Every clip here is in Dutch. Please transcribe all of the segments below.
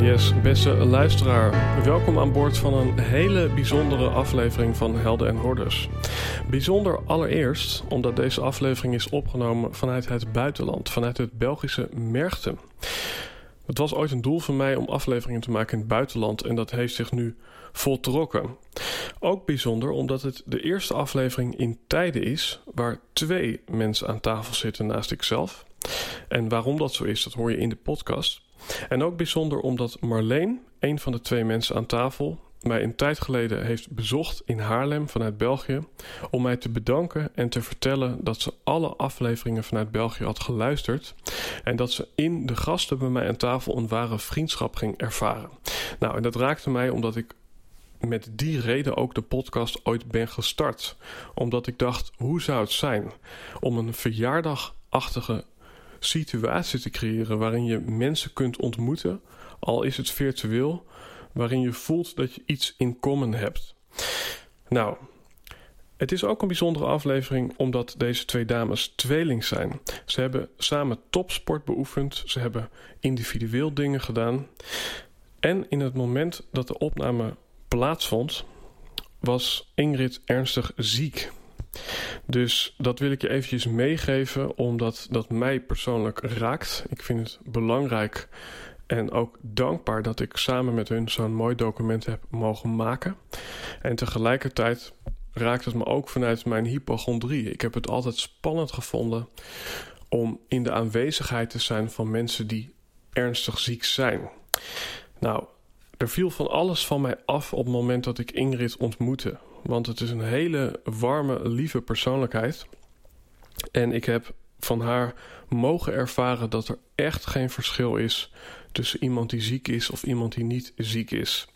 Yes, beste luisteraar. Welkom aan boord van een hele bijzondere aflevering van Helden en Horders. Bijzonder allereerst omdat deze aflevering is opgenomen vanuit het buitenland, vanuit het Belgische Merchten. Het was ooit een doel van mij om afleveringen te maken in het buitenland en dat heeft zich nu voltrokken. Ook bijzonder omdat het de eerste aflevering in tijden is waar twee mensen aan tafel zitten naast ikzelf. En waarom dat zo is, dat hoor je in de podcast. En ook bijzonder omdat Marleen, een van de twee mensen aan tafel, mij een tijd geleden heeft bezocht in Haarlem vanuit België om mij te bedanken en te vertellen dat ze alle afleveringen vanuit België had geluisterd en dat ze in de gasten bij mij aan tafel een ware vriendschap ging ervaren. Nou, en dat raakte mij omdat ik met die reden ook de podcast ooit ben gestart. Omdat ik dacht, hoe zou het zijn om een verjaardagachtige situatie te creëren waarin je mensen kunt ontmoeten, al is het virtueel, waarin je voelt dat je iets in common hebt. Nou, het is ook een bijzondere aflevering omdat deze twee dames tweeling zijn. Ze hebben samen topsport beoefend, ze hebben individueel dingen gedaan. En in het moment dat de opname plaatsvond, was Ingrid ernstig ziek. Dus dat wil ik je eventjes meegeven, omdat dat mij persoonlijk raakt. Ik vind het belangrijk en ook dankbaar dat ik samen met hun zo'n mooi document heb mogen maken. En tegelijkertijd raakt het me ook vanuit mijn hypochondrie. Ik heb het altijd spannend gevonden om in de aanwezigheid te zijn van mensen die ernstig ziek zijn. Nou, er viel van alles van mij af op het moment dat ik Ingrid ontmoette. Want het is een hele warme, lieve persoonlijkheid. En ik heb van haar mogen ervaren dat er echt geen verschil is tussen iemand die ziek is of iemand die niet ziek is.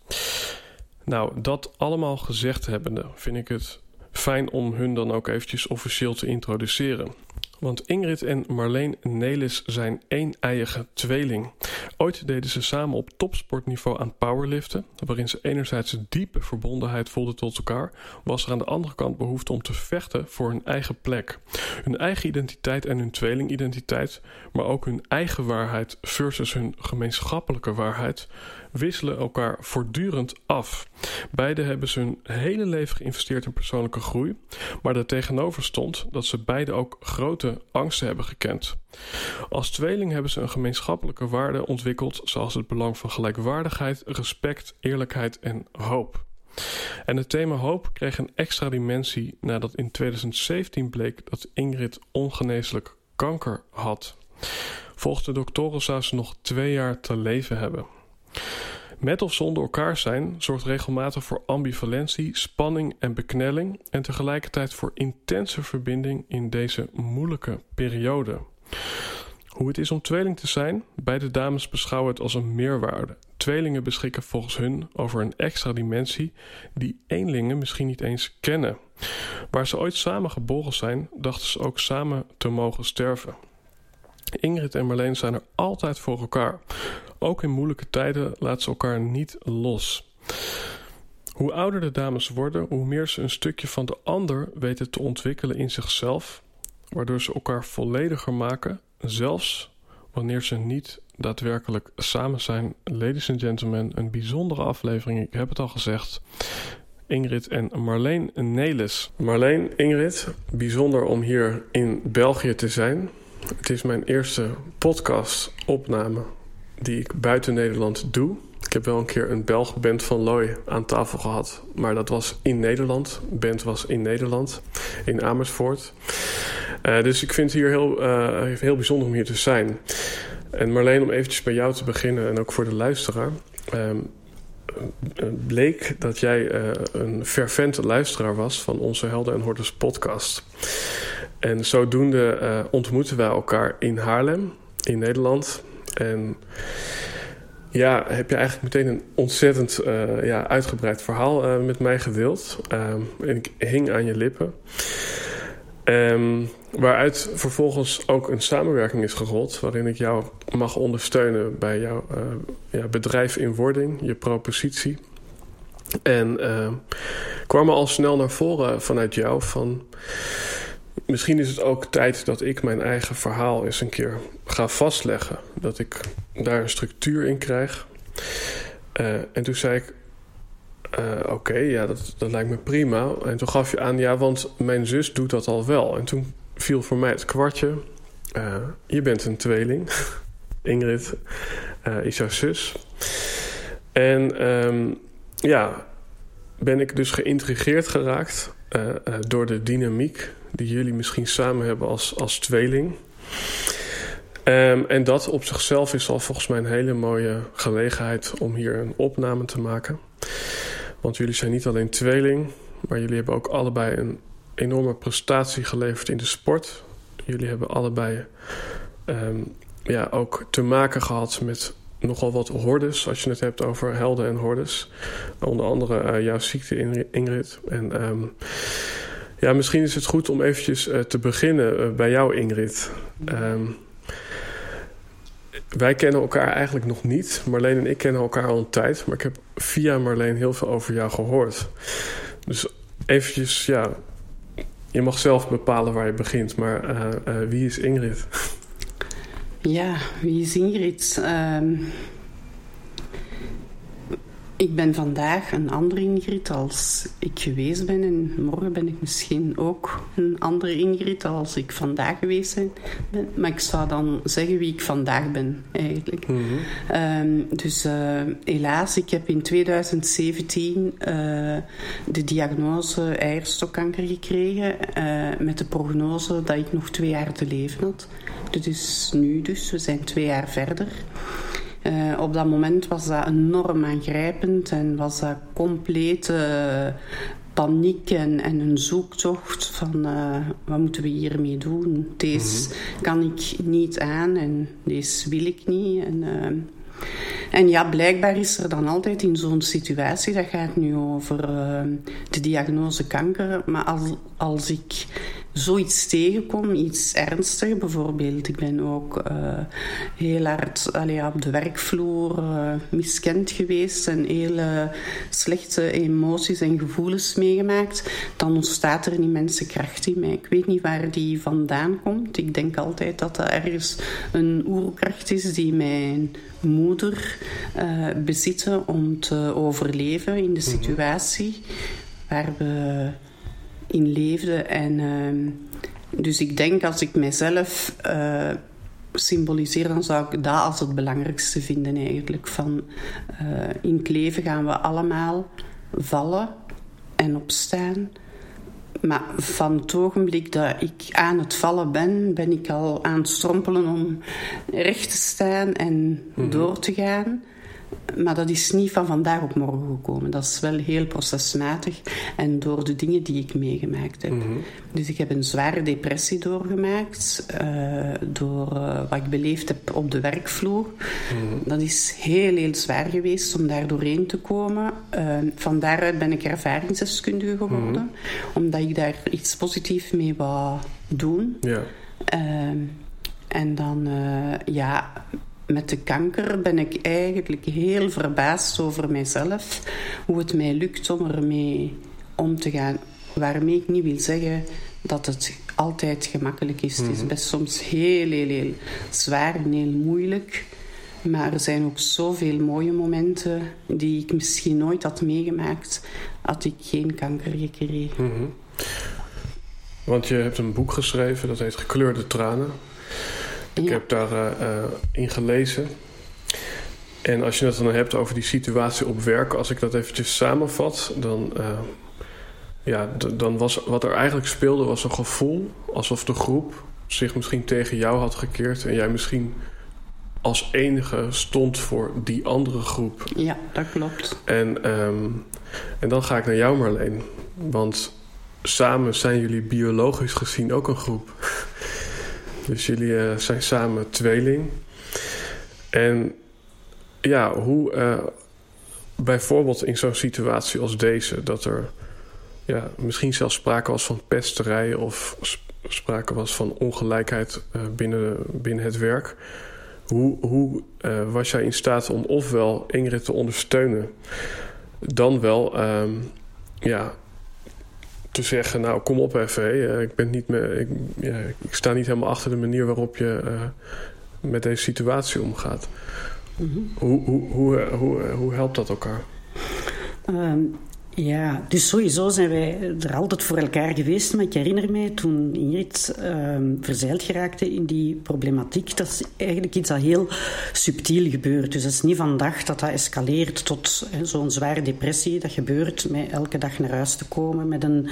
Nou, dat allemaal gezegd hebbende, vind ik het fijn om hun dan ook eventjes officieel te introduceren. Want Ingrid en Marleen Nelis zijn één-eiige tweeling. Ooit deden ze samen op topsportniveau aan powerliften, waarin ze enerzijds diepe verbondenheid voelden tot elkaar, was er aan de andere kant behoefte om te vechten voor hun eigen plek. Hun eigen identiteit en hun tweelingidentiteit, maar ook hun eigen waarheid versus hun gemeenschappelijke waarheid, wisselen elkaar voortdurend af. Beide hebben ze hun hele leven geïnvesteerd in persoonlijke groei, maar er tegenover stond dat ze beide ook grote angsten hebben gekend. Als tweeling hebben ze een gemeenschappelijke waarde ontwikkeld, zoals het belang van gelijkwaardigheid, respect, eerlijkheid en hoop. En het thema hoop kreeg een extra dimensie nadat in 2017 bleek dat Ingrid ongeneeslijk kanker had. Volgens de doktoren zou ze nog twee jaar te leven hebben. Met of zonder elkaar zijn zorgt regelmatig voor ambivalentie, spanning en beknelling en tegelijkertijd voor intense verbinding in deze moeilijke periode. Hoe het is om tweeling te zijn, beide dames beschouwen het als een meerwaarde. Tweelingen beschikken volgens hun over een extra dimensie die eenlingen misschien niet eens kennen. Waar ze ooit samen geboren zijn, dachten ze ook samen te mogen sterven. Ingrid en Marleen zijn er altijd voor elkaar. Ook in moeilijke tijden laten ze elkaar niet los. Hoe ouder de dames worden, hoe meer ze een stukje van de ander weten te ontwikkelen in zichzelf, waardoor ze elkaar vollediger maken, zelfs wanneer ze niet daadwerkelijk samen zijn. Ladies and gentlemen, een bijzondere aflevering, ik heb het al gezegd. Ingrid en Marleen Nelis. Marleen, Ingrid, bijzonder om hier in België te zijn. Het is mijn eerste podcast-opname die ik buiten Nederland doe. Ik heb wel een keer een Belg band van Looy aan tafel gehad. Maar dat was in Nederland. Band was in Nederland, in Amersfoort. Uh, dus ik vind het hier heel, uh, heel bijzonder om hier te zijn. En Marleen, om eventjes bij jou te beginnen en ook voor de luisteraar. Uh, bleek dat jij een fervente luisteraar was van onze Helden en Hordes podcast. En zodoende ontmoeten wij elkaar in Haarlem, in Nederland. En ja, heb je eigenlijk meteen een ontzettend uh, ja, uitgebreid verhaal uh, met mij gedeeld. Uh, en ik hing aan je lippen. Um, waaruit vervolgens ook een samenwerking is gerold... waarin ik jou mag ondersteunen bij jouw ja, bedrijf in wording, je propositie. En kwam al snel naar voren vanuit jou van... Misschien is het ook tijd dat ik mijn eigen verhaal eens een keer ga vastleggen. Dat ik daar een structuur in krijg. Uh, en toen zei ik: uh, Oké, ja, dat, dat lijkt me prima. En toen gaf je aan: Ja, want mijn zus doet dat al wel. En toen viel voor mij het kwartje: uh, Je bent een tweeling. Ingrid is jouw zus. En um, ja, ben ik dus geïntrigeerd geraakt door de dynamiek die jullie misschien samen hebben als, als tweeling. Um, en dat op zichzelf is al volgens mij een hele mooie gelegenheid om hier een opname te maken. Want jullie zijn niet alleen tweeling, maar jullie hebben ook allebei een enorme prestatie geleverd in de sport. Jullie hebben allebei um, ja, ook te maken gehad met nogal wat hordes, als je het hebt over helden en hordes. Onder andere uh, jouw ziekte, Ingrid. En um, ja, misschien is het goed om eventjes uh, te beginnen uh, bij jou, Ingrid. Um, wij kennen elkaar eigenlijk nog niet. Marleen en ik kennen elkaar al een tijd. Maar ik heb via Marleen heel veel over jou gehoord. Dus eventjes, ja... Je mag zelf bepalen waar je begint. Maar uh, wie is Ingrid? Ja, wie is Ingrid? Um, ik ben vandaag een andere Ingrid als ik geweest ben. En morgen ben ik misschien ook een andere Ingrid als ik vandaag geweest ben. Maar ik zou dan zeggen wie ik vandaag ben, eigenlijk. Mm -hmm. um, dus uh, helaas, ik heb in 2017 uh, de diagnose eierstokkanker gekregen. Uh, met de prognose dat ik nog twee jaar te leven had. Dit is nu dus, we zijn twee jaar verder. Uh, op dat moment was dat enorm aangrijpend en was dat complete paniek en, en een zoektocht van uh, wat moeten we hiermee doen? Deze mm -hmm. kan ik niet aan en deze wil ik niet. En, uh, en ja, blijkbaar is er dan altijd in zo'n situatie, dat gaat nu over uh, de diagnose kanker, maar als, als ik zoiets tegenkom, iets ernstigs bijvoorbeeld. Ik ben ook uh, heel hard allee, op de werkvloer uh, miskend geweest en hele slechte emoties en gevoelens meegemaakt. Dan ontstaat er een immense kracht in mij. Ik weet niet waar die vandaan komt. Ik denk altijd dat dat ergens een oerkracht is die mijn moeder uh, bezitten om te overleven in de mhm. situatie waar we in leefde. En uh, dus ik denk als ik mezelf uh, symboliseer, dan zou ik dat als het belangrijkste vinden eigenlijk. Van uh, in het leven gaan we allemaal vallen en opstaan. Maar van het ogenblik dat ik aan het vallen ben, ben ik al aan het strompelen om recht te staan en mm -hmm. door te gaan. Maar dat is niet van vandaag op morgen gekomen. Dat is wel heel procesmatig en door de dingen die ik meegemaakt heb. Mm -hmm. Dus ik heb een zware depressie doorgemaakt uh, door uh, wat ik beleefd heb op de werkvloer. Mm -hmm. Dat is heel, heel zwaar geweest om daar doorheen te komen. Uh, van daaruit ben ik ervaringsdeskundige geworden, mm -hmm. omdat ik daar iets positiefs mee wou doen. Ja. en dan, ja met de kanker ben ik eigenlijk heel verbaasd over mijzelf. Hoe het mij lukt om ermee om te gaan. Waarmee ik niet wil zeggen dat het altijd gemakkelijk is. Mm -hmm. Het is mhm. best soms heel, heel, heel zwaar en heel moeilijk. Maar er zijn ook zoveel mooie momenten die ik misschien nooit had meegemaakt, had ik geen kanker gekregen. Mm -hmm. Want je hebt een boek geschreven dat heet Gekleurde Tranen. Ik heb daarin uh, in gelezen En als je het dan hebt over die situatie op werk, als ik dat eventjes samenvat, dan, uh, ja, dan was wat er eigenlijk speelde, was een gevoel alsof de groep zich misschien tegen jou had gekeerd en jij misschien als enige stond voor die andere groep. Ja, dat klopt. En, um, en dan ga ik naar jou, Marleen. Want samen zijn jullie biologisch gezien ook een groep. Dus jullie uh, zijn samen tweeling. En ja, hoe uh, bijvoorbeeld in zo'n situatie als deze, dat er ja, misschien zelfs sprake was van pesterij of sprake was van ongelijkheid uh, binnen, binnen het werk. Hoe, hoe was jij in staat om ofwel Ingrid te ondersteunen, dan wel um, ja, te zeggen: Nou, kom op even, ik, ben niet meer, ik, ja, ik sta niet helemaal achter de manier waarop je uh, met deze situatie omgaat. Mm -hmm. hoe, hoe, hoe, hoe, hoe helpt dat elkaar? Um, ja, dus sowieso zijn wij er altijd voor elkaar geweest. Maar ik herinner mij toen Ingrid uh, verzeild geraakte in die problematiek. Dat is eigenlijk iets dat heel subtiel gebeurt. Dus het is niet vandaag dat dat escaleert tot zo'n zware depressie. Dat gebeurt met elke dag naar huis te komen met een,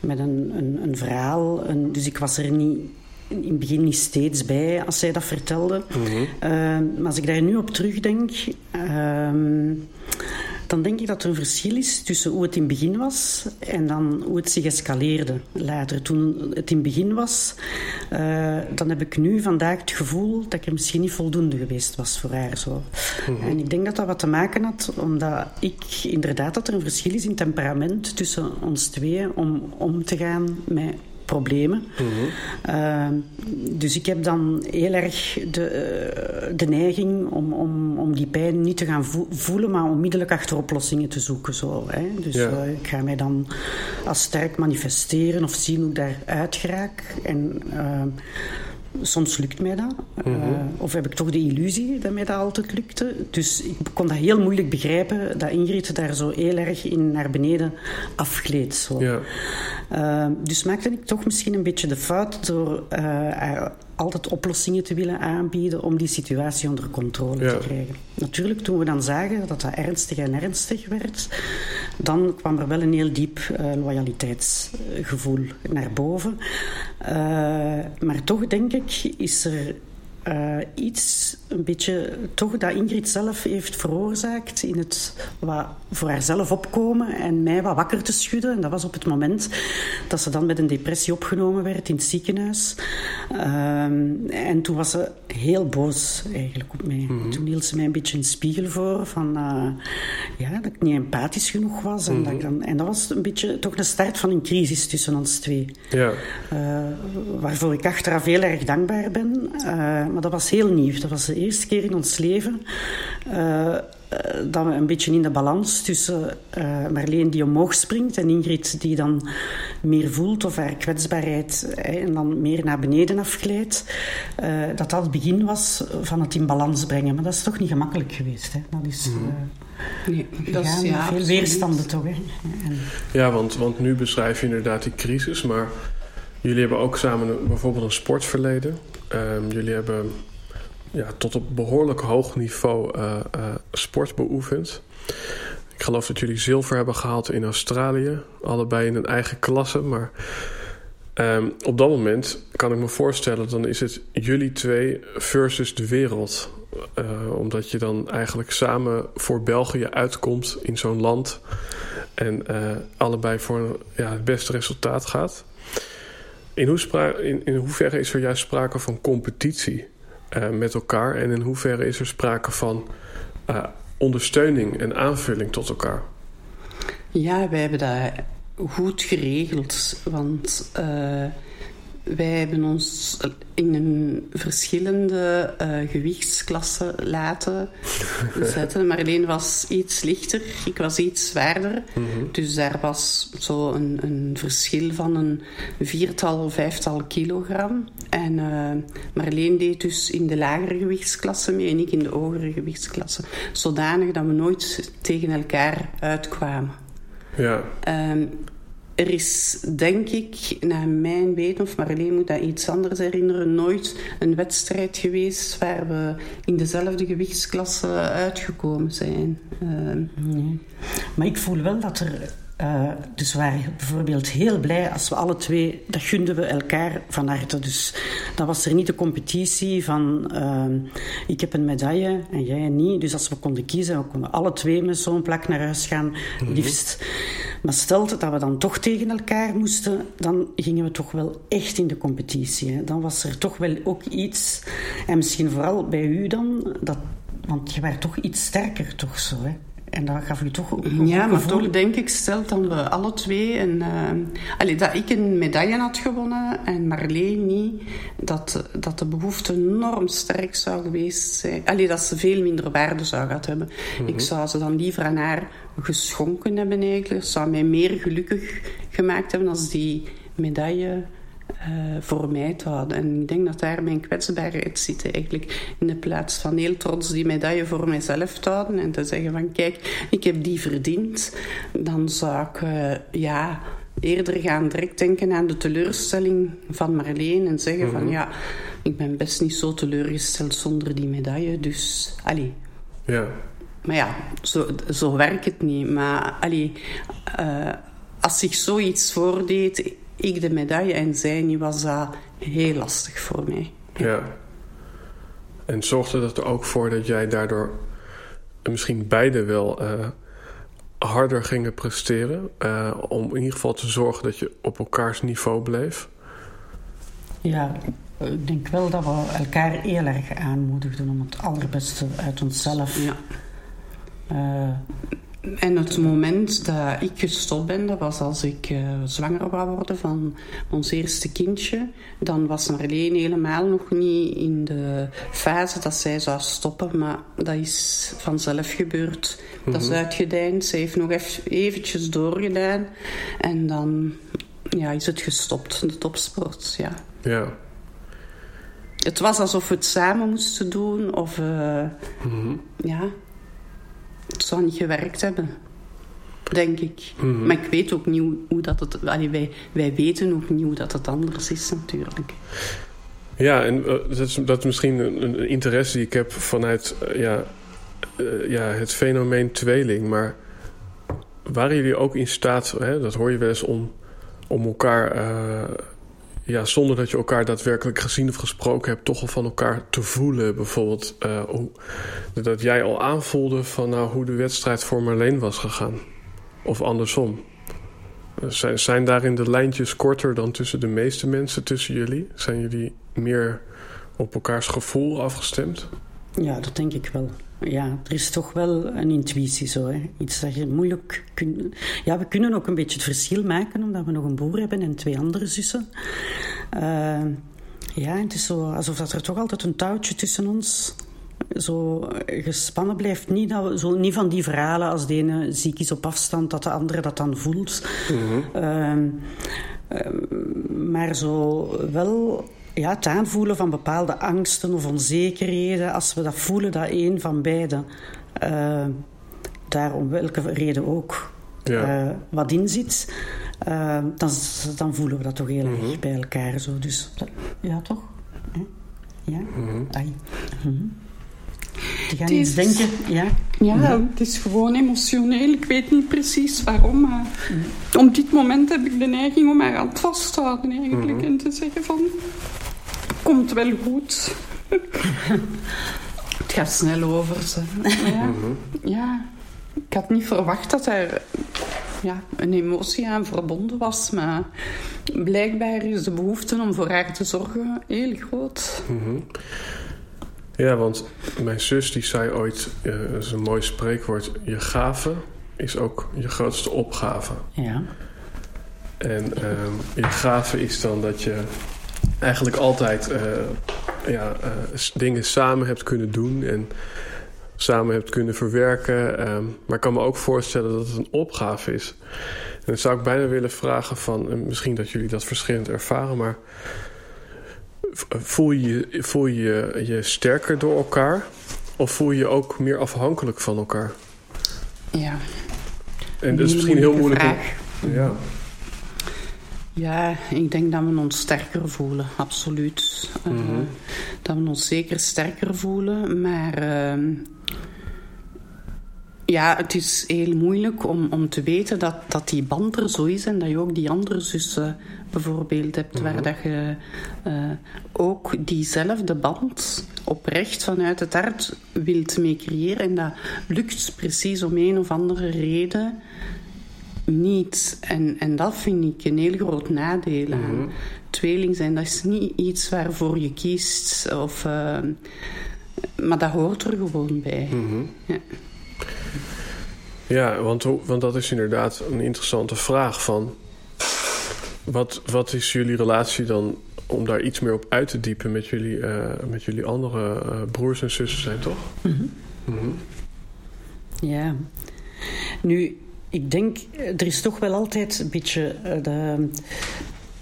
met een, een, een verhaal. Een, dus ik was er niet in het begin niet steeds bij als zij dat vertelde. Mm -hmm. uh, maar als ik daar nu op terugdenk... Uh, dan denk ik dat er een verschil is tussen hoe het in het begin was en dan hoe het zich escaleerde later. Toen het in het begin was, uh, dan heb ik nu vandaag het gevoel dat ik er misschien niet voldoende geweest was voor haar. Zo. -hmm. En ik denk dat dat wat te maken had, omdat ik inderdaad dat er een verschil is in temperament tussen ons tweeën om om te gaan met problemen. Mm -hmm. uh, dus ik heb dan heel erg de, de neiging om, om, om die pijn niet te gaan vo voelen, maar onmiddellijk achter oplossingen te zoeken. Zo, hè. Dus ja. uh, ik ga mij dan als sterk manifesteren of zien hoe ik daaruit geraak. En uh, soms lukt mij dat. Mm -hmm. uh, of heb ik toch de illusie dat mij dat altijd lukte. Dus ik kon dat heel moeilijk begrijpen, dat Ingrid daar zo heel erg in naar beneden afgleed. Zo. Ja. Uh, dus maakte ik toch misschien een beetje de fout door uh, altijd oplossingen te willen aanbieden om die situatie onder controle ja. te krijgen. Natuurlijk, toen we dan zagen dat dat ernstig en ernstig werd, dan kwam er wel een heel diep uh, loyaliteitsgevoel naar boven. Uh, maar toch denk ik, is er uh, iets, een beetje toch dat Ingrid zelf heeft veroorzaakt in het wat voor haarzelf opkomen en mij wat wakker te schudden. En dat was op het moment dat ze dan met een depressie opgenomen werd in het ziekenhuis. Uh, en toen was ze heel boos eigenlijk op mij. Mm -hmm. Toen hield ze mij een beetje een spiegel voor van uh, ja, dat ik niet empathisch genoeg was. En, mm -hmm. dat dan, en dat was een beetje toch de start van een crisis tussen ons twee. Ja. waarvoor ik achteraf heel erg dankbaar ben. maar dat was heel nieuw. Dat was de eerste keer in ons leven uh, dat we een beetje in de balans tussen uh, Marleen die omhoog springt en Ingrid die dan meer voelt of haar kwetsbaarheid hè, en dan meer naar beneden afglijdt. Uh, dat dat het begin was van het in balans brengen. Maar dat is toch niet gemakkelijk geweest. Hè? Dat is... Mm. Nee, dat is ja, veel weerstanden toch. Hè? En... Ja, want, want nu beschrijf je inderdaad die crisis, maar jullie hebben ook samen bijvoorbeeld een sportverleden. Um, jullie hebben ja, tot op behoorlijk hoog niveau uh, sport beoefend. Ik geloof dat jullie zilver hebben gehaald in Australië. Allebei in een eigen klasse. Maar um, op dat moment kan ik me voorstellen... dan is het jullie twee versus de wereld. Uh, omdat je dan eigenlijk samen voor België uitkomt in zo'n land... en allebei voor ja, het beste resultaat gaat... In, in, in hoeverre is er juist sprake van competitie met elkaar? En in hoeverre is er sprake van uh, ondersteuning en aanvulling tot elkaar? Ja, wij hebben dat goed geregeld. Want uh, wij hebben ons in een verschillende uh, gewichtsklassen laten zetten. Marleen was iets lichter, ik was iets zwaarder. Mm -hmm. Dus daar was zo een, een, verschil van een viertal, vijftal kilogram. En uh, Marleen deed dus in de lagere gewichtsklasse mee en ik in de hogere gewichtsklasse. Zodanig dat we nooit tegen elkaar uitkwamen. Ja. Um, er is, denk ik, naar mijn weten, of Marleen moet dat iets anders herinneren, nooit een wedstrijd geweest waar we in dezelfde gewichtsklasse uitgekomen zijn. nee. Maar ik voel wel dat er uh, dus we waren bijvoorbeeld heel blij als we alle twee, dat gunden we elkaar van harte. Dus dan was er niet de competitie van uh, ik heb een medaille en jij niet. Dus als we konden kiezen, we konden alle twee met zo'n plak naar huis gaan, mm liefst. Maar stel dat we dan toch tegen elkaar moesten, dan gingen we toch wel echt in de competitie. Hè. Dan was er toch wel ook iets, en misschien vooral bij u dan, dat, want je werd toch iets sterker, toch zo. Hè. En dat gaf u toch een Ja, maar toch denk ik, stel dat we alle twee... Een, uh, dat ik een medaille had gewonnen en Marleen niet... Dat, dat de behoefte enorm sterk zou geweest zijn. Allee, dat ze veel minder waarde zou gehad hebben. Mhm. Ik zou ze dan liever aan haar geschonken hebben eigenlijk. zou mij meer gelukkig gemaakt hebben als die medaille voor mij te houden. En ik denk dat daar mijn kwetsbaarheid zit eigenlijk. In de plaats van heel trots die medaille voor mijzelf te houden en te zeggen van kijk, ik heb die verdiend. Dan zou ik uh, ja, eerder gaan direct denken aan de teleurstelling van Marleen en zeggen van mhm. ja, ik ben best niet zo teleurgesteld zonder die medaille. Dus, allee. Ja. Maar ja, zo, zo werkt het niet. Maar allee, uh, als zich zoiets voordeed ik de medaille en zij niet, was dat heel lastig voor mij. Ja. En zorgde dat er ook voor dat jij daardoor misschien beide wel uh, harder gingen presteren? Uh, om in ieder geval te zorgen dat je op elkaars niveau bleef? Ja, ik denk wel dat we elkaar heel erg aanmoedigden om het allerbeste uit onszelf. Ja. Uh, en het moment dat ik gestopt ben, dat was als ik uh, zwanger wou worden van ons eerste kindje. Dan was Marleen helemaal nog niet in de fase dat zij zou stoppen. Maar dat is vanzelf gebeurd. Dat is mhm. uitgedijnd. Ze heeft nog even eventjes doorgedaan. En dan ja, is het gestopt, de topsport. Ja. ja. Het was alsof we het samen moesten doen. Of uh, ja het zou niet gewerkt hebben. Denk ik. Mhm. Maar ik weet ook niet hoe, dat het... Allee, wij, wij weten ook niet hoe dat het anders is natuurlijk. Ja, en uh, dat, is, dat is misschien een, een, interesse die ik heb vanuit uh, ja, uh, ja, het fenomeen tweeling. Maar waren jullie ook in staat, hè, dat hoor je wel eens, om, om elkaar ja, zonder dat je elkaar daadwerkelijk gezien of gesproken hebt, toch al van elkaar te voelen. Bijvoorbeeld uh, dat jij al aanvoelde van nou, hoe de wedstrijd voor Marleen was gegaan. Of andersom. Eh, zijn, zijn daarin de lijntjes korter dan tussen de meeste mensen tussen jullie? Zijn jullie meer op elkaars gevoel afgestemd? Ja, dat denk ik wel ja, er is toch wel een intuïtie zo. Hè. Iets dat je moeilijk kunt... Ja, we kunnen ook een beetje het verschil maken, omdat we nog een broer hebben en twee andere zussen. Uh, ja, het is zo alsof dat er toch altijd een touwtje tussen ons zo gespannen blijft. Niet, dat we, zo, niet van die verhalen als de ene ziek is op afstand, dat de andere dat dan voelt. Mm -hmm. maar zo wel ja, het aanvoelen van bepaalde angsten of onzekerheden, als we dat voelen dat een van beiden uh, daar om welke reden ook ja. uh, wat in zit, uh, dan, dan voelen we dat toch heel erg mhm. bij elkaar. Zo. Dus ja, toch? Ja? Mm -hmm. Mm -hmm. Je gaat iets denken, ja? Ja, het is gewoon emotioneel. Ik weet niet precies waarom, maar mm. op dit moment heb ik de neiging om haar hand vast te houden eigenlijk mhm. en te zeggen van komt wel goed. het gaat snel over. Ze. Ja. Mhm. ja, ik had niet verwacht dat er ja, een emotie aan verbonden was. Maar blijkbaar is de behoefte om voor haar te zorgen heel groot. Mhm. Ja, want mijn zus die zei ooit, uh, dat is een mooi spreekwoord... je gave is ook je grootste opgave. Ja. En uh, je gave is dan dat je eigenlijk altijd uh, ja, uh, dingen samen hebt kunnen doen en samen hebt kunnen verwerken. Um, maar ik kan me ook voorstellen dat het een opgave is. En dan zou ik bijna willen vragen van, misschien dat jullie dat verschillend ervaren, maar voel je voel je, je sterker door elkaar? Of voel je je ook meer afhankelijk van elkaar? Ja. En dat is misschien heel moeilijk. Om, ja. Ja, ik denk dat we ons sterker voelen, absoluut. Eh, Mhm. dat we ons zeker sterker voelen, maar ehm, ja, het is heel moeilijk om, om te weten dat, dat die band er zo is en dat je ook die andere zussen bijvoorbeeld hebt, waar dat je eh, ook diezelfde band oprecht vanuit het hart wilt mee creëren. En dat lukt precies om een of andere reden niet. En, en dat vind ik een heel groot nadeel aan tweeling zijn. Dat is niet iets waarvoor je kiest. Of, eh, maar dat hoort er gewoon bij. Ja. Ja, want, want dat is inderdaad een interessante vraag van... Wat, wat is jullie relatie dan om daar iets meer op uit te diepen met jullie, eh, met jullie andere eh, broers en zussen zijn, toch? Mhm. Ja. Nu, ik denk, er is toch wel altijd een beetje. eh, de,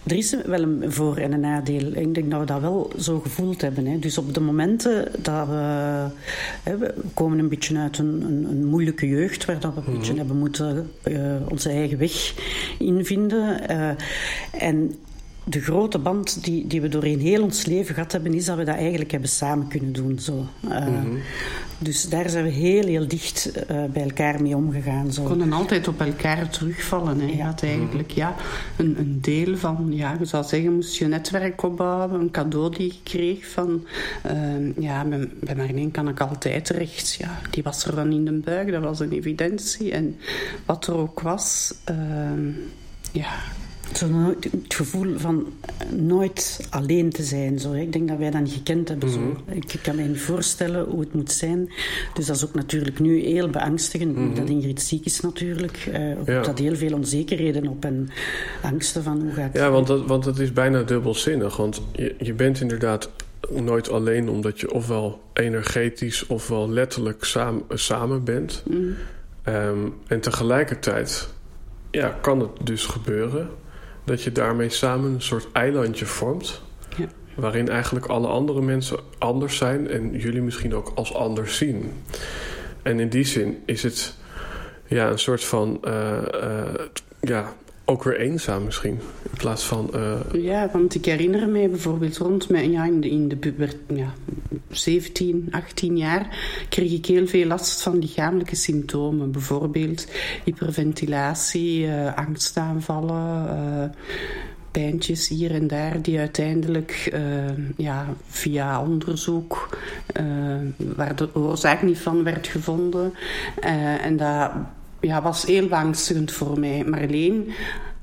er is wel een voor- en een nadeel. Ik denk dat we dat wel zo gevoeld hebben. Hè. Dus op de momenten dat we... Hè, we komen een beetje uit een, een, een moeilijke jeugd... waar dat we een beetje hebben moeten eh, onze eigen weg invinden. eh, en de grote band die, die we doorheen heel ons leven gehad hebben... is dat we dat eigenlijk hebben samen kunnen doen. Zo. Eh, Dus daar zijn we heel, heel dicht eh, bij elkaar mee omgegaan. Zo. We konden altijd op elkaar terugvallen. Hè. Je had eigenlijk ja, een, een deel van, ja, je zou zeggen, moest je netwerk opbouwen. Een cadeau die je kreeg van, ehm, ja, bij, bij Marleen kan ik altijd terecht. Ja, die was er dan in de buik, dat was een evidentie. En wat er ook was, ehm, ja, Zo het gevoel van eh, nooit alleen te zijn. Zo. Ik denk dat wij dat niet gekend hebben. Zo. Ik kan me niet voorstellen hoe het moet zijn. Dus dat is ook natuurlijk nu heel beangstigend. Dat Ingrid ziek is natuurlijk. Eh Ja. Dat heel veel onzekerheden op en angsten van hoe gaat Ja, want, dat, want het is bijna dubbelzinnig. Want je, je bent inderdaad nooit alleen omdat je ofwel energetisch ofwel letterlijk samen, samen bent. Ehm, en tegelijkertijd ja, kan het dus gebeuren dat je daarmee samen een soort eilandje vormt. Ja. Waarin eigenlijk alle andere mensen anders zijn en jullie misschien ook als anders zien. En in die zin is het ja, een soort van eh, eh, ja, ook weer eenzaam misschien. In plaats van. eh, Ja, want ik herinner mij bijvoorbeeld rond mijn, ja, in de, ja, 17, 18 jaar kreeg ik heel veel last van lichamelijke symptomen. Bijvoorbeeld hyperventilatie, eh, angstaanvallen, eh, pijntjes hier en daar die uiteindelijk ja, via onderzoek, waar de oorzaak niet van werd gevonden. En dat ja, was heel beangstigend voor mij. Marleen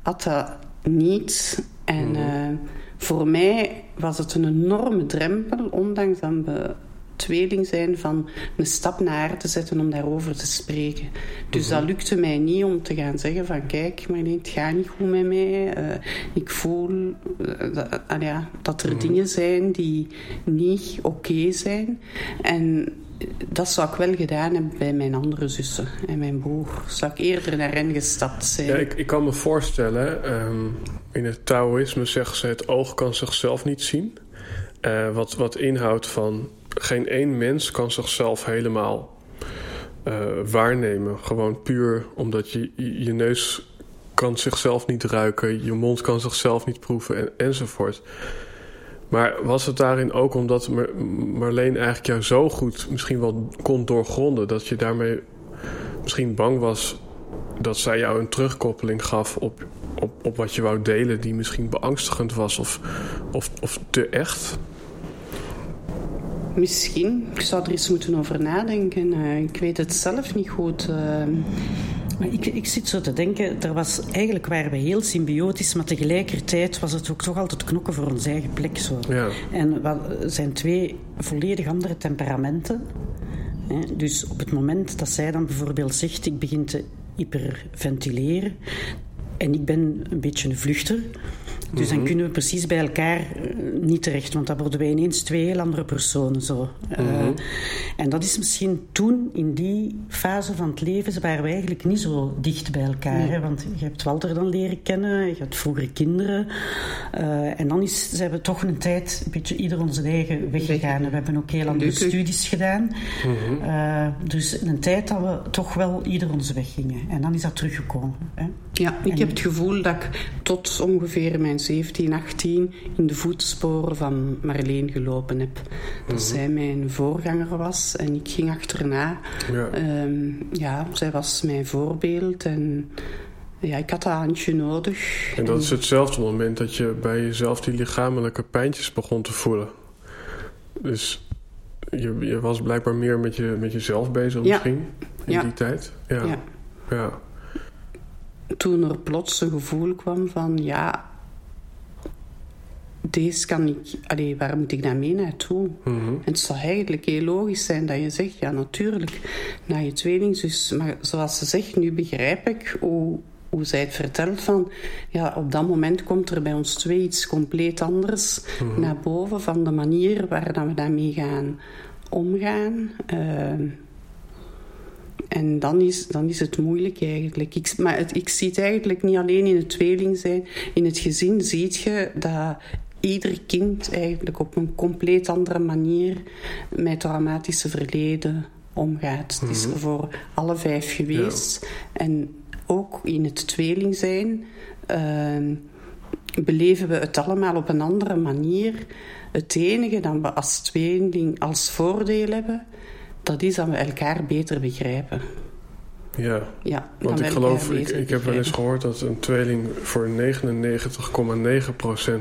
had dat niet. En eh, voor mij was het een enorme drempel, ondanks dat we tweeling zijn, van een stap naar haar te zetten om daarover te spreken. Dus dat lukte mij niet om te gaan zeggen van kijk, Marleen, het gaat niet goed met mij. Eh, ik voel eh, dat, ah ja, dat er dingen zijn die niet oké zijn. En dat zou ik wel gedaan hebben bij mijn andere zussen en mijn broer. Zou ik eerder naar hen gestapt zijn. ja, ik, ik kan me voorstellen, ehm, in het Taoïsme zeggen ze: het oog kan zichzelf niet zien. Eh, wat, wat inhoudt van geen één mens kan zichzelf helemaal eh, waarnemen. Gewoon puur omdat je, je, je neus kan zichzelf niet ruiken, je mond kan zichzelf niet proeven en, enzovoort. Maar was het daarin ook omdat Mar- Marleen eigenlijk jou zo goed misschien wel kon doorgronden... dat je daarmee misschien bang was dat zij jou een terugkoppeling gaf op, op, op wat je wou delen... die misschien beangstigend was of, of, of te echt? Misschien. Ik zou er eens moeten over nadenken. Eh, ik weet het zelf niet goed. Maar ik, ik zit zo te denken, er was, eigenlijk waren we heel symbiotisch, maar tegelijkertijd was het ook toch altijd knokken voor onze eigen plek. Zo. Ja. En wat zijn twee volledig andere temperamenten. Hè. Dus op het moment dat zij dan bijvoorbeeld zegt, ik begin te hyperventileren en ik ben een beetje een vluchter. Dus dan kunnen we precies bij elkaar eh, niet terecht, want dan worden wij ineens twee heel andere personen. Zo. Eh, en dat is misschien toen, in die fase van het leven, waren we eigenlijk niet zo dicht bij elkaar. Hè? Want je hebt Walter dan leren kennen, je had vroeger kinderen. Eh, en dan is, zijn we toch een tijd een beetje ieder onze eigen weg gegaan. We hebben ook heel andere studies gedaan. Eh, dus een tijd dat we toch wel ieder onze weg gingen. En dan is dat teruggekomen. Hè? Ja, ik heb het gevoel dat ik tot ongeveer mijn 17, 18 in de voetsporen van Marleen gelopen heb. Dat mhm. zij mijn voorganger was en ik ging achterna. Ja. Ehm, ja, zij was mijn voorbeeld en ja, ik had een handje nodig. En dat is hetzelfde moment dat je bij jezelf die lichamelijke pijntjes begon te voelen. Dus je, je was blijkbaar meer met, je, met jezelf bezig misschien in die tijd. Ja. ja. ja. Toen er plots een gevoel kwam van ja, deze kan ik, allee, waar moet ik dan mee naartoe? Mm En het zou eigenlijk heel logisch zijn dat je zegt, ja natuurlijk, naar je tweelingzus. Maar zoals ze zegt, nu begrijp ik hoe, hoe zij het vertelt van... Ja, op dat moment komt er bij ons twee iets compleet anders mhm. naar boven... van de manier waar dat we daarmee gaan omgaan. Uh, en dan is, dan is het moeilijk eigenlijk. Ik, maar het, ik zie het eigenlijk niet alleen in het tweeling zijn. In het gezin zie je dat ieder kind eigenlijk op een compleet andere manier met traumatische verleden omgaat. Het is mhm. voor alle vijf geweest. En ook in het tweeling zijn uh, beleven we het allemaal op een andere manier. Het enige dat we als tweeling als voordeel hebben, dat is dat we elkaar beter begrijpen. Ja, ja want ik geloof, ik, ik heb wel eens gehoord dat een tweeling voor 99,9%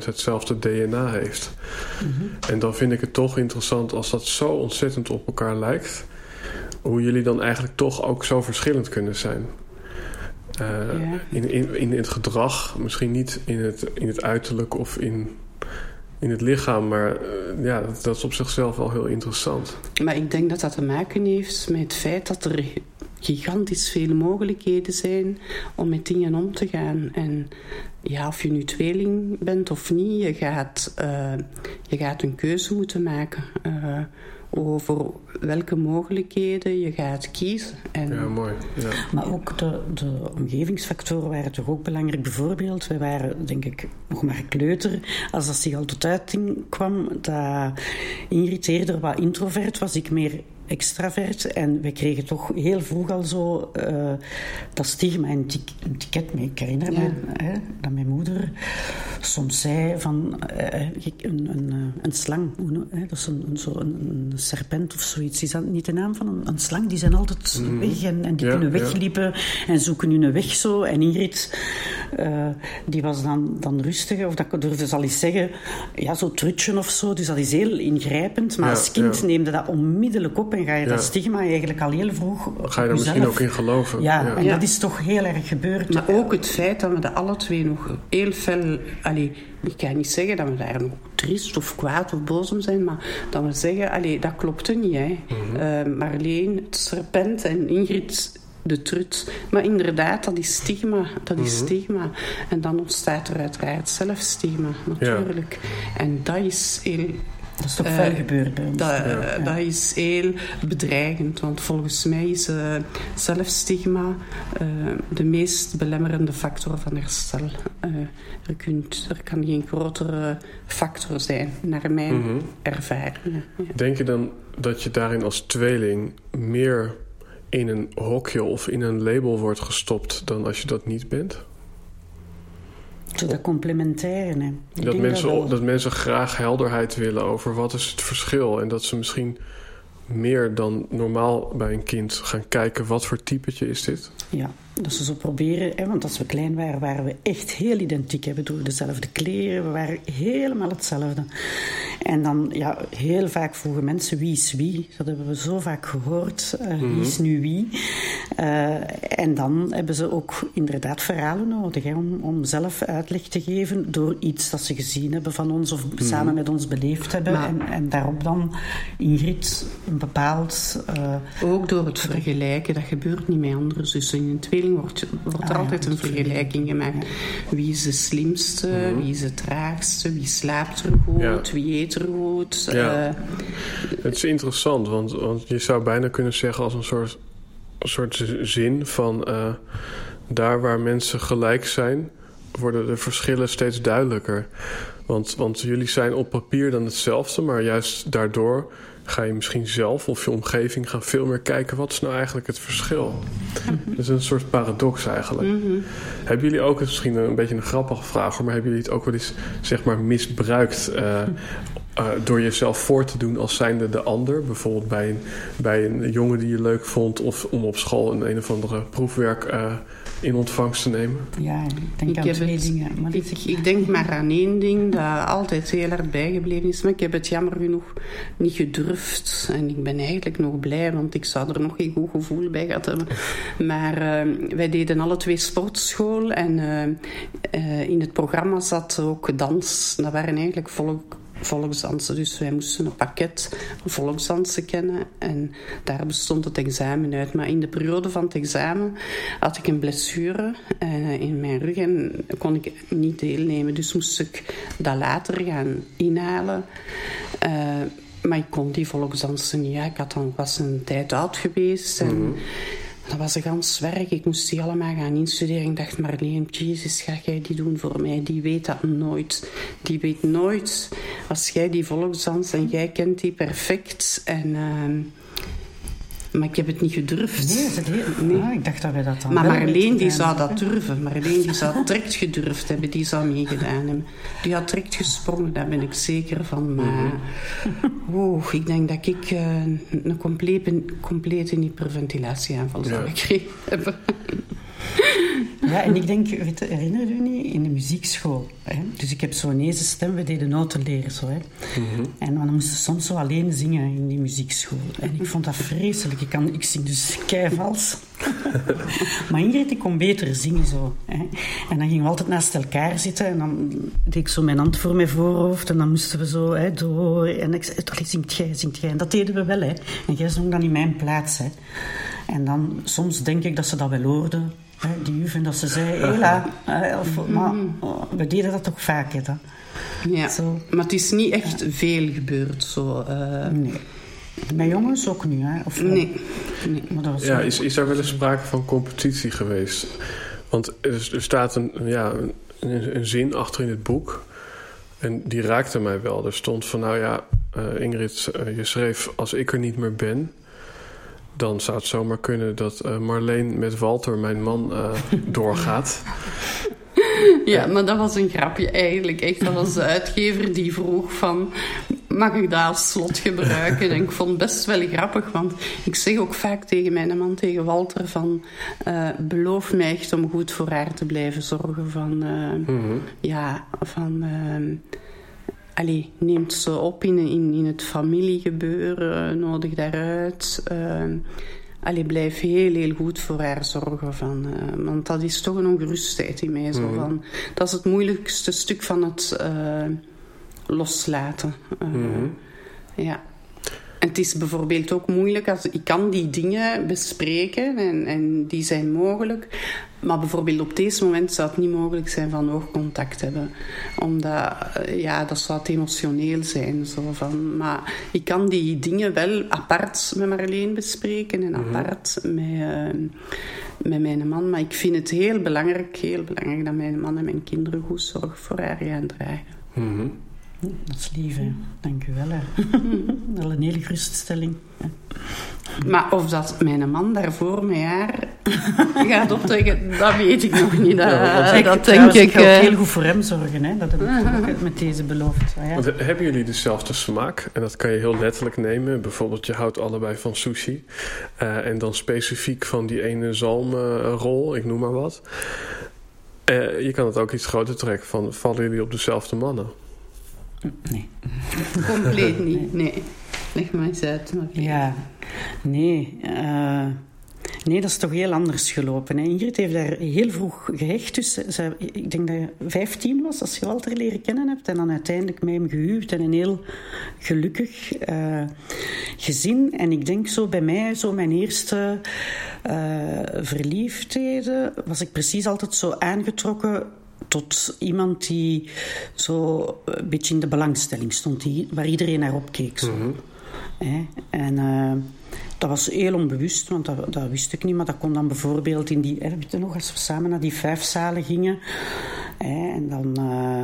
hetzelfde DNA heeft. Mhm. En dan vind ik het toch interessant als dat zo ontzettend op elkaar lijkt, hoe jullie dan eigenlijk toch ook zo verschillend kunnen zijn. Uh, in, in, in het gedrag, misschien niet in het, in het uiterlijk of in, in het lichaam, maar uh, ja, dat, dat, is op zichzelf wel heel interessant. Maar ik denk dat dat te maken heeft met het feit dat er gigantisch veel mogelijkheden zijn om met dingen om te gaan. En ja, of je nu tweeling bent of niet, je gaat, uh, je gaat een keuze moeten maken. Uh, over welke mogelijkheden je gaat kiezen. En ja, mooi. Ja. Maar ook de, de omgevingsfactoren waren toch ook belangrijk. Bijvoorbeeld, wij waren denk ik nog maar kleuter. Als dat zich al tot uiting kwam, dat Ingrid eerder wat introvert was, ik meer extravert. En we kregen toch heel vroeg al zo uh, dat stigma en een ticket mee. Ik herinner me hè, dat mijn moeder soms zei van uh, een, een, een, slang, hè, dat is een, een, zo, een, serpent of zoiets. Is dat niet de naam van een, een slang? Die zijn altijd mm. weg en, en die kunnen wegliepen en zoeken hun weg zo. En Ingrid, uh, die was dan, dan rustig, of dat durfde ze al eens zeggen, ja, zo trutschen of zo. Dus dat is heel ingrijpend. Maar als kind neemde dat onmiddellijk op en ga je dat stigma eigenlijk al heel vroeg. Ga je er misschien ook in geloven? Ja, en dat is toch heel erg gebeurd. Maar ook het feit dat we dat alle twee nog heel fel. Allee, ik kan niet zeggen dat we daar nog triest of kwaad of boos om zijn, maar dat we zeggen: allee, dat klopte niet. Hè. Mm -hmm. Marleen, het serpent en Ingrid de trut. Maar inderdaad, dat is stigma. Dat is mhm. stigma. En dan ontstaat er uiteraard zelfstigma, natuurlijk. En dat is heel dat is toch veel uh, gebeurd bij ons. Dat, ja. dat, is heel bedreigend, want volgens mij is uh, zelfstigma uh, de meest belemmerende factor van herstel. er, kunt, er kan geen grotere factor zijn, naar mijn mm -hmm. ervaring. Ja. Denk je dan dat je daarin als tweeling meer in een hokje of in een label wordt gestopt dan als je dat niet bent? Dat complementaire. Dat mensen, dat, dat mensen graag helderheid willen over wat is het verschil. En dat ze misschien meer dan normaal bij een kind gaan kijken wat voor typetje is dit. Ja, dat ze zo proberen, hè, want als we klein waren, waren we echt heel identiek. We droegen dezelfde kleren, we waren helemaal hetzelfde. En dan, ja, heel vaak vroegen mensen wie is wie. Dat hebben we zo vaak gehoord. Uh, Wie is nu wie? Uh, en dan hebben ze ook inderdaad verhalen nodig hè, om, om zelf uitleg te geven door iets dat ze gezien hebben van ons of mm samen met ons beleefd hebben. en, en, daarop dan Ingrid een bepaald. Uh, ook door het vergelijken, dat gebeurt niet met andere zussen. In een wordt, wordt er ah, altijd een vergelijking gemaakt. Wie is de slimste, mhm. wie is de traagste, wie slaapt er goed, wie eet er goed. Ja. Uh, het is interessant, want, want je zou bijna kunnen zeggen als een soort, een soort zin van uh, daar waar mensen gelijk zijn, worden de verschillen steeds duidelijker. Want, want jullie zijn op papier dan hetzelfde, maar juist daardoor ga je misschien zelf of je omgeving gaan veel meer kijken wat is nou eigenlijk het verschil. Dat is een soort paradox eigenlijk. Hebben jullie ook, misschien een beetje een grappige vraag, maar hebben jullie het ook wel eens zeg maar misbruikt uh, uh, door jezelf voor te doen als zijnde de ander? Bijvoorbeeld bij een, bij een jongen die je leuk vond of om op school een een of andere proefwerk uh, in ontvangst te nemen? Ja, ik denk ik aan twee het, dingen. Maar ik, ik, denk maar aan één ding dat altijd heel hard bijgebleven is. Maar ik heb het jammer genoeg niet gedurfd. En ik ben eigenlijk nog blij, want ik zou er nog geen goed gevoel bij gehad hebben. Maar uh, wij deden alle twee sportschool. En uh, in het programma zat ook dans. Dat waren eigenlijk volk volksdansen. Dus wij moesten een pakket volksdansen kennen en daar bestond het examen uit. Maar in de periode van het examen had ik een blessure uh, in mijn rug en kon ik niet deelnemen. Dus moest ik dat later gaan inhalen. Uh, maar ik kon die volksdansen niet. Ja. Ik had dan, was een tijd oud geweest en... -hmm. Dat was een gans werk. Ik moest die allemaal gaan instuderen. Ik dacht, Marleen, jezus, ga jij die doen voor mij? Die weet dat nooit. Die weet nooit. Als jij die volksdans en jij kent die perfect. En... Uh, maar ik heb het niet gedurfd. Nee, het heel... nee. Ah, ik dacht dat wij dat dan Maar Marleen die zou dat durven. Marleen die zou direct gedurfd hebben. Die zou meegedaan hebben. Die had direct gesprongen, daar ben ik zeker van. Maar oh, ik denk dat ik uh, een complete, complete hyperventilatieaanval zou gekregen hebben. Ja, en ik denk, weet, herinner je niet, in de muziekschool. Hè? Dus ik heb deze stem, we deden noten leren zo. Hè? Mm -hmm. En dan moesten soms zo alleen zingen in die muziekschool. En ik vond dat vreselijk. Ik, kan, ik zing dus keivals. maar Ingrid, ik kon beter zingen zo. Hè? En dan gingen we altijd naast elkaar zitten en dan deed ik zo mijn hand voor mijn voorhoofd en dan moesten we zo hè, door. En ik zei, zingt jij, zingt jij. En dat deden we wel, hè. En jij zong dan in mijn plaats, hè. En dan, soms denk ik dat ze dat wel hoorden die juf en dat ze zei, hela. Of, maar we deden dat toch vaker. Dan. Ja, zo. maar het is niet echt ja. veel gebeurd. Zo, uh... Nee. Bij jongens ook niet, hè? Of, nee. nee. Maar dat was ja, is, is er wel eens sprake van competitie geweest? Want er, er staat een, ja, een, een, zin achter in het boek. En die raakte mij wel. Er stond van, nou ja, uh, Ingrid, uh, je schreef... als ik er niet meer ben dan zou het zomaar kunnen dat uh, Marleen met Walter, mijn man, uh, doorgaat. Ja, maar dat was een grapje eigenlijk. Echt, dat was de uitgever die vroeg van... Mag ik dat als slot gebruiken? En ik vond het best wel grappig, want ik zeg ook vaak tegen mijn man, tegen Walter, van... Uh, beloof mij echt om goed voor haar te blijven zorgen. Van, mm -hmm. ja, van... Allee, neemt ze op in, in, in het familiegebeuren, nodig daaruit. Uh, allee, blijf heel, heel goed voor haar zorgen. Van, uh, want dat is toch een ongerustheid in mij. Zo, mm -hmm. van, dat is het moeilijkste stuk van het uh, loslaten. Mm -hmm. Ja. En het is bijvoorbeeld ook moeilijk als ik kan die dingen bespreken en, en die zijn mogelijk. Maar bijvoorbeeld op deze moment zou het niet mogelijk zijn van oogcontact hebben. Omdat, ja, dat zou het emotioneel zijn. Zo van, maar ik kan die dingen wel apart met Marleen bespreken en apart mm -hmm. met, uh, met mijn man. Maar ik vind het heel belangrijk, heel belangrijk dat mijn man en mijn kinderen goed zorg voor haar gaan dragen. Mm -hmm. Dat is lief, hè. Dank u wel. Hè. Wel een hele geruststelling. Maar of dat mijn man daarvoor met haar gaat optrekken, dat weet ik nog niet. Dat, ja, dat, dat denk ik. Ik uh... heel goed voor hem zorgen, hè. dat heb ik ook met deze beloofd. Ja. Want hebben jullie dezelfde smaak? En dat kan je heel letterlijk nemen. Bijvoorbeeld, je houdt allebei van sushi. Uh, en dan specifiek van die ene zalmrol, ik noem maar wat. Uh, je kan het ook iets groter trekken van, vallen jullie op dezelfde mannen? Nee. Compleet niet, nee. Leg maar eens uit. Ja, nee. Uh, nee, dat is toch heel anders gelopen. Hè. Ingrid heeft daar heel vroeg gehecht. Dus ze, ik denk dat je 15 was als je Walter leren kennen hebt. En dan uiteindelijk met hem gehuwd en een heel gelukkig uh, gezin. En ik denk zo bij mij, zo mijn eerste uh, verliefdheden, was ik precies altijd zo aangetrokken tot iemand die zo een beetje in de belangstelling stond, die, waar iedereen naar opkeek. Zo. Mm -hmm. En uh, dat was heel onbewust, want dat, dat, wist ik niet. Maar dat kon dan bijvoorbeeld in die... Hè, nog, als we samen naar die vijf zalen gingen. Hè, en dan... Uh,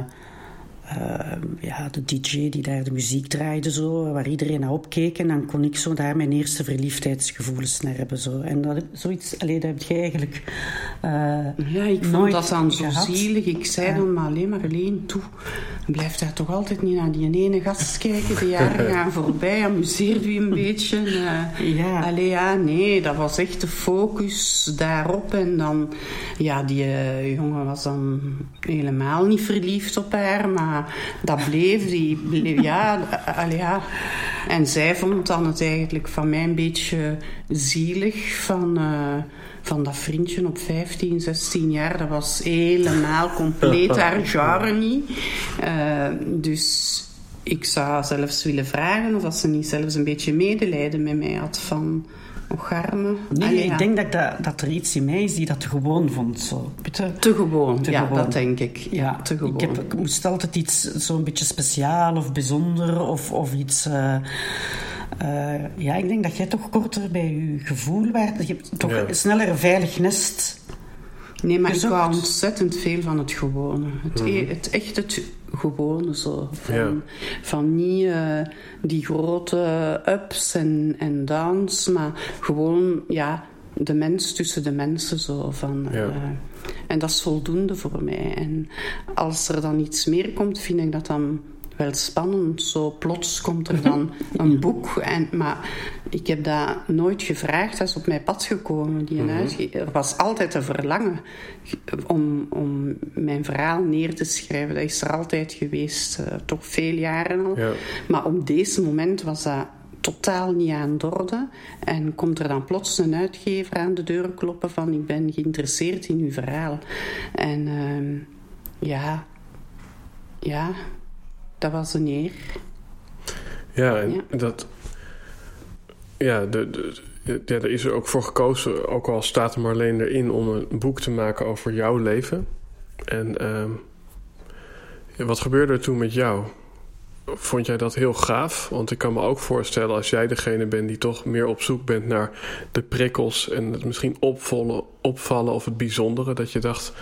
ja, de DJ die daar de muziek draaide, zo, waar iedereen naar opkeek. En dan kon ik zo daar mijn eerste verliefdheidsgevoelens naar hebben. Zo. En dat, zoiets, alleen dat heb je eigenlijk. Uh, ja, ik vond dat dan zo zielig. Ik zei dan maar alleen maar alleen toe. Blijft hij toch altijd niet naar die ene gast kijken? De jaren gaan voorbij, amuseert u een beetje. Uh, ja. Allee, ja, nee, dat was echt de focus daarop. En dan, ja, die jongen was dan helemaal niet verliefd op haar, maar dat bleef. Die ja. En zij vond dan het eigenlijk van mij een beetje zielig van... Uh, van dat vriendje op 15, 16 jaar, dat was helemaal compleet haar genre niet. Uh, dus ik zou zelfs willen vragen of dat ze niet zelfs een beetje medelijden met mij had van Ocharme. Nee, ik denk dat, dat, dat er iets in mij is die dat te gewoon vond. Zo. Te, te gewoon, te ja, gewoon. dat denk ik. Ja, te gewoon. Ik, heb, ik moest altijd iets zo'n beetje speciaal of bijzonder of, of iets... Uh, uh, ja, ik denk dat jij toch korter bij je gevoel werd. Je hebt toch ja. sneller een veilig nest Nee, maar ik hou ontzettend veel van het gewone. Het, mm het echt het gewone zo. Van, van niet uh, die grote ups en, en downs, maar gewoon ja, de mens tussen de mensen zo. Van, ja. uh, en dat is voldoende voor mij. En als er dan iets meer komt, vind ik dat dan wel spannend. Zo plots komt er dan een boek. En, maar ik heb dat nooit gevraagd. Dat is op mijn pad gekomen. Die mm Er was altijd een verlangen om, om mijn verhaal neer te schrijven. Dat is er altijd geweest. Uh, toch veel jaren al. Ja. Maar op deze moment was dat totaal niet aan de orde. En komt er dan plots een uitgever aan de deur kloppen van ik ben geïnteresseerd in uw verhaal. En uh, ja, ja, dat was een eer. Ja, en dat... Ja, de, de, ja, er is er ook voor gekozen, ook al staat er maar alleen erin... om een boek te maken over jouw leven. En uh, wat gebeurde er toen met jou? Vond jij dat heel gaaf? Want ik kan me ook voorstellen als jij degene bent die toch meer op zoek bent naar de prikkels en het misschien opvallen, opvallen of het bijzondere. Dat je dacht,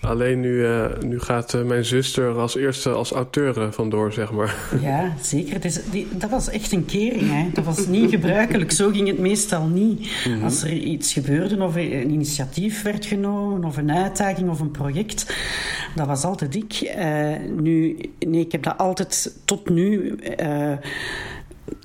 alleen nu, uh, nu gaat uh, mijn zuster als eerste als auteur uh, vandoor, zeg maar. Ja, zeker. Het is, die, dat was echt een kering. Hè. Dat was niet gebruikelijk. Zo ging het meestal niet. Mm -hmm. Als er iets gebeurde of een initiatief werd genomen of een uitdaging of een project, dat was altijd ik. nu, nee, ik heb dat altijd tot nu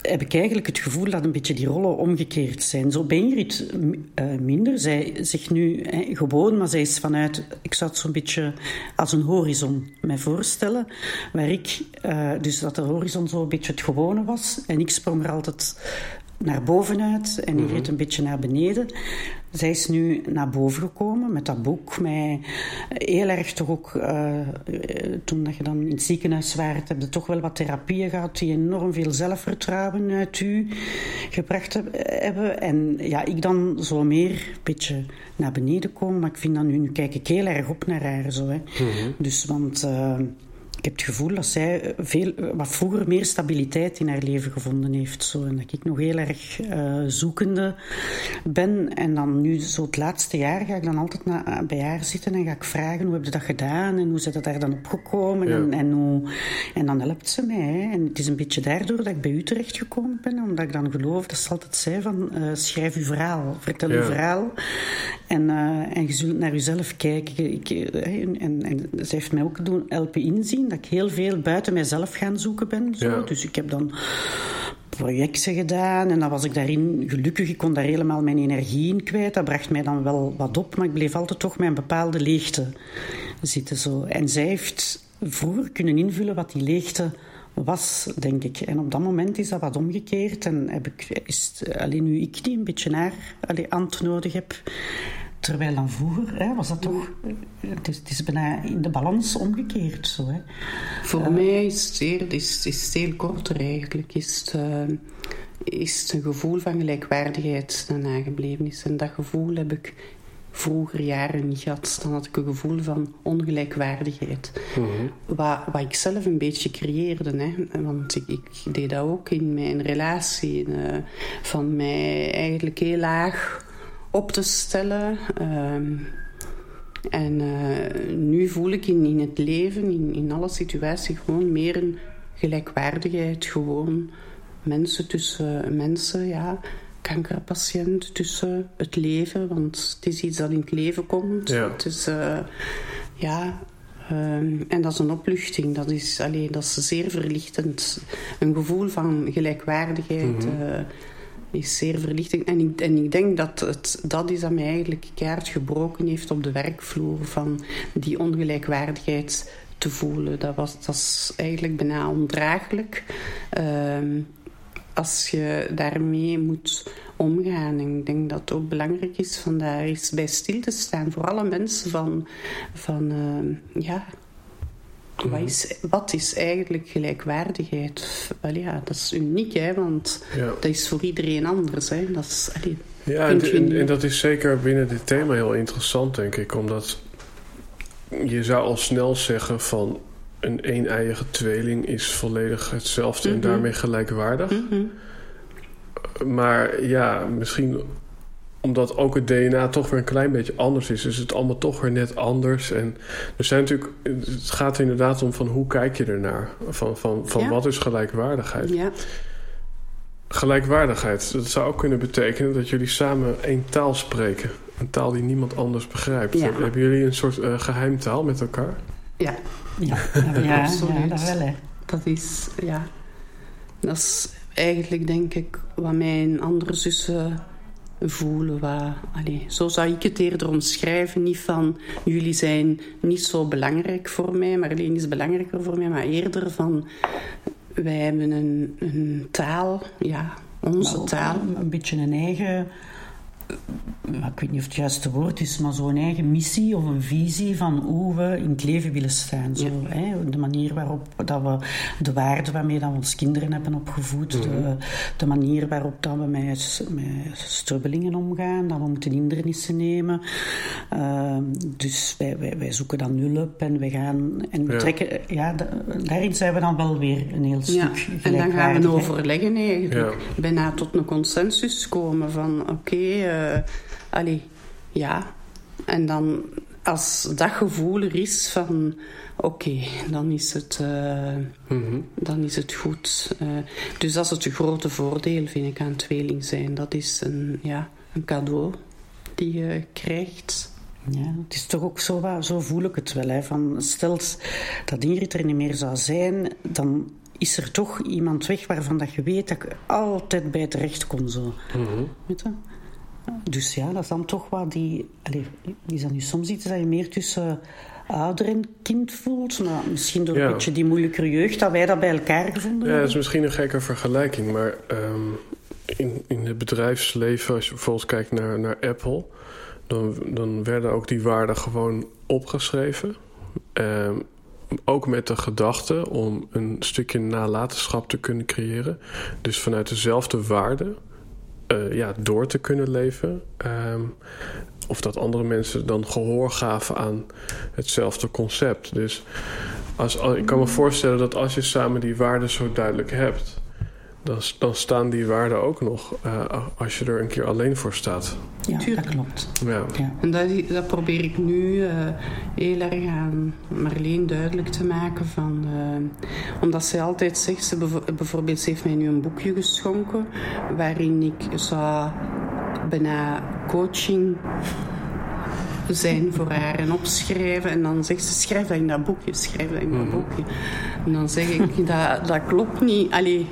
heb ik eigenlijk het gevoel dat een beetje die rollen omgekeerd zijn. Zo bij Ingrid uh, minder. Zij zegt nu hè, gewoon, maar zij is vanuit... Ik zou het zo'n beetje als een horizon mij voorstellen. Waar ik... Uh, dus dat de horizon zo een beetje het gewone was. En ik sprong er altijd naar bovenuit en die reed mhm. een beetje naar beneden. Zij is nu naar boven gekomen met dat boek. Mij heel erg toch ook, uh, toen dat je dan in het ziekenhuis was, heb je toch wel wat therapieën gehad die enorm veel zelfvertrouwen uit u gebracht hebben. En ja, ik dan zo meer een beetje naar beneden komen. Maar ik vind dan nu, nu kijk ik heel erg op naar haar. Zo, hè. Mhm. Dus, want... Uh, ik heb het gevoel dat zij veel, wat vroeger meer stabiliteit in haar leven gevonden heeft. Zo. En dat ik nog heel erg uh, zoekende ben. En dan nu, zo het laatste jaar, ga ik dan altijd na, bij haar zitten en ga ik vragen hoe heb je dat gedaan en hoe is dat daar dan opgekomen ja. en, en, hoe, en dan helpt ze mij. Hè. En het is een beetje daardoor dat ik bij u terechtgekomen ben, omdat ik dan geloof dat ze altijd zei van uh, schrijf uw verhaal, vertel ja. uw verhaal en, uh, en je zult naar jezelf kijken. Ik, en, en, en ze heeft mij ook doen, helpen inzien dat ik heel veel buiten mijzelf gaan zoeken ben. Zo. Ja. Dus ik heb dan projecten gedaan en dan was ik daarin gelukkig. Ik kon daar helemaal mijn energie in kwijt. Dat bracht mij dan wel wat op, maar ik bleef altijd toch met een bepaalde leegte zitten. Zo. En zij heeft vroeger kunnen invullen wat die leegte was, denk ik. En op dat moment is dat wat omgekeerd. En heb ik, is alleen nu ik die een beetje naar ant nodig heb, Terwijl dan vroeger hè, was dat toch... Het is, het is bijna in de balans omgekeerd zo. Hè. Voor uh, mij is het, heel, is, is het heel korter eigenlijk. Is het, uh, is het een gevoel van gelijkwaardigheid dat nagebleven is. En dat gevoel heb ik vroeger jaren niet gehad. Dan had ik een gevoel van ongelijkwaardigheid. Mm -hmm. wat, wat ik zelf een beetje creëerde. Hè. Want ik, ik deed dat ook in mijn relatie. Uh, van mij eigenlijk heel laag op te stellen. Um, En nu voel ik in, in het leven, in, in alle situaties, gewoon meer een gelijkwaardigheid. Gewoon mensen tussen mensen, ja kankerpatiënt tussen het leven, want het is iets dat in het leven komt. Ja. Het is, uh, ja, um, en dat is een opluchting. Dat is, allee, dat is zeer verlichtend. Een gevoel van gelijkwaardigheid mm -hmm. uh, is zeer verlichtend. En ik, en ik denk dat het, dat is dat mij eigenlijk keihard gebroken heeft op de werkvloer van die ongelijkwaardigheid te voelen. Dat, was, dat is eigenlijk bijna ondraaglijk. Uh, als je daarmee moet omgaan. Ik denk dat het ook belangrijk is van daar eens bij stil te staan. Voor alle mensen van, van uh, ja, wat Mhm. is, wat is eigenlijk gelijkwaardigheid? Wel ja, dat is uniek, hè, want Ja. dat is voor iedereen anders. Hè. Dat is, allee, Ja, en dat is zeker binnen dit thema heel interessant, denk ik. Omdat je zou al snel zeggen van een een-eiige tweeling is volledig hetzelfde en Mhm. daarmee gelijkwaardig. mhm. Maar ja, misschien omdat ook het DNA toch weer een klein beetje anders is, is het allemaal toch weer net anders. En er zijn natuurlijk, het gaat inderdaad om van hoe kijk je ernaar? Van, van, van Ja. wat is gelijkwaardigheid? Ja, Gelijkwaardigheid, dat zou ook kunnen betekenen dat jullie samen één taal spreken. Een taal die niemand anders begrijpt. Ja. Hebben jullie een soort eh, geheimtaal met elkaar? ja, Ja, ja, ja, Absoluut. dat wel, hè. dat is, ja. Dat is eigenlijk, denk ik, wat mijn andere zussen voelen. Wat, allee, zo zou ik het eerder omschrijven. Niet van, jullie zijn niet zo belangrijk voor mij, Marleen is belangrijker voor mij. Maar eerder van, wij hebben een, een taal, ja, onze Maar taal. Een beetje een eigen... Ik weet niet of het juiste woord is, maar zo'n eigen missie of een visie van hoe we in het leven willen staan. Zo, hè? De manier waarop dat we de waarden waarmee dat we ons kinderen hebben opgevoed, de, de manier waarop dat we met, met strubbelingen omgaan, dat we moeten hindernissen nemen. Ehm, dus wij, wij, wij zoeken dan hulp en we gaan en we Ja. trekken. Ja, da- daarin zijn we dan wel weer een heel stuk Ja, en dan gaan we overleggen eigenlijk. Bijna tot een consensus komen van oké, eh, allee, ja. En dan als dat gevoel er is van oké, dan is het... eh, Mhm. dan is het goed. Eh, dus dat is het grote voordeel, vind ik, aan tweeling zijn. Dat is een, ja, een cadeau die je krijgt. Ja, het is toch ook zo, wat- zo voel ik het wel. Hè, van, stel dat Ingrid er niet meer zou zijn, dan is er toch iemand weg waarvan dat je weet dat ik altijd bij terecht kon. Zo. Mhm. Weet je? Dus ja, dat is dan toch wat die... Allee, is dat nu soms iets dat je meer tussen ouder en kind voelt? Maar misschien door Ja. een beetje die moeilijkere jeugd, dat wij dat bij elkaar gevonden Ja, dat hebben. is misschien een gekke vergelijking, maar ehm, in, in het bedrijfsleven, als je bijvoorbeeld kijkt naar, naar Apple, dan, dan werden ook die waarden gewoon opgeschreven. Ehm, ook met de gedachte om een stukje nalatenschap te kunnen creëren. Dus vanuit dezelfde waarden eh, ja, door te kunnen leven. Ehm, of dat andere mensen dan gehoor gaven aan hetzelfde concept. Dus als, ik kan me voorstellen dat als je samen die waarden zo duidelijk hebt, dan, dan staan die waarden ook nog eh, als je er een keer alleen voor staat. Ja, dat klopt. Ja. Ja. En dat, dat probeer ik nu eh, heel erg aan Marleen duidelijk te maken. Van, eh, omdat zij altijd zegt, ze bijvoorbeeld, ze heeft mij nu een boekje geschonken waarin ik zou bijna coaching zijn voor haar en opschrijven. En dan zegt ze, schrijf dat in dat boekje, schrijf dat in dat boekje. En dan zeg ik, dat, dat klopt niet. Allee,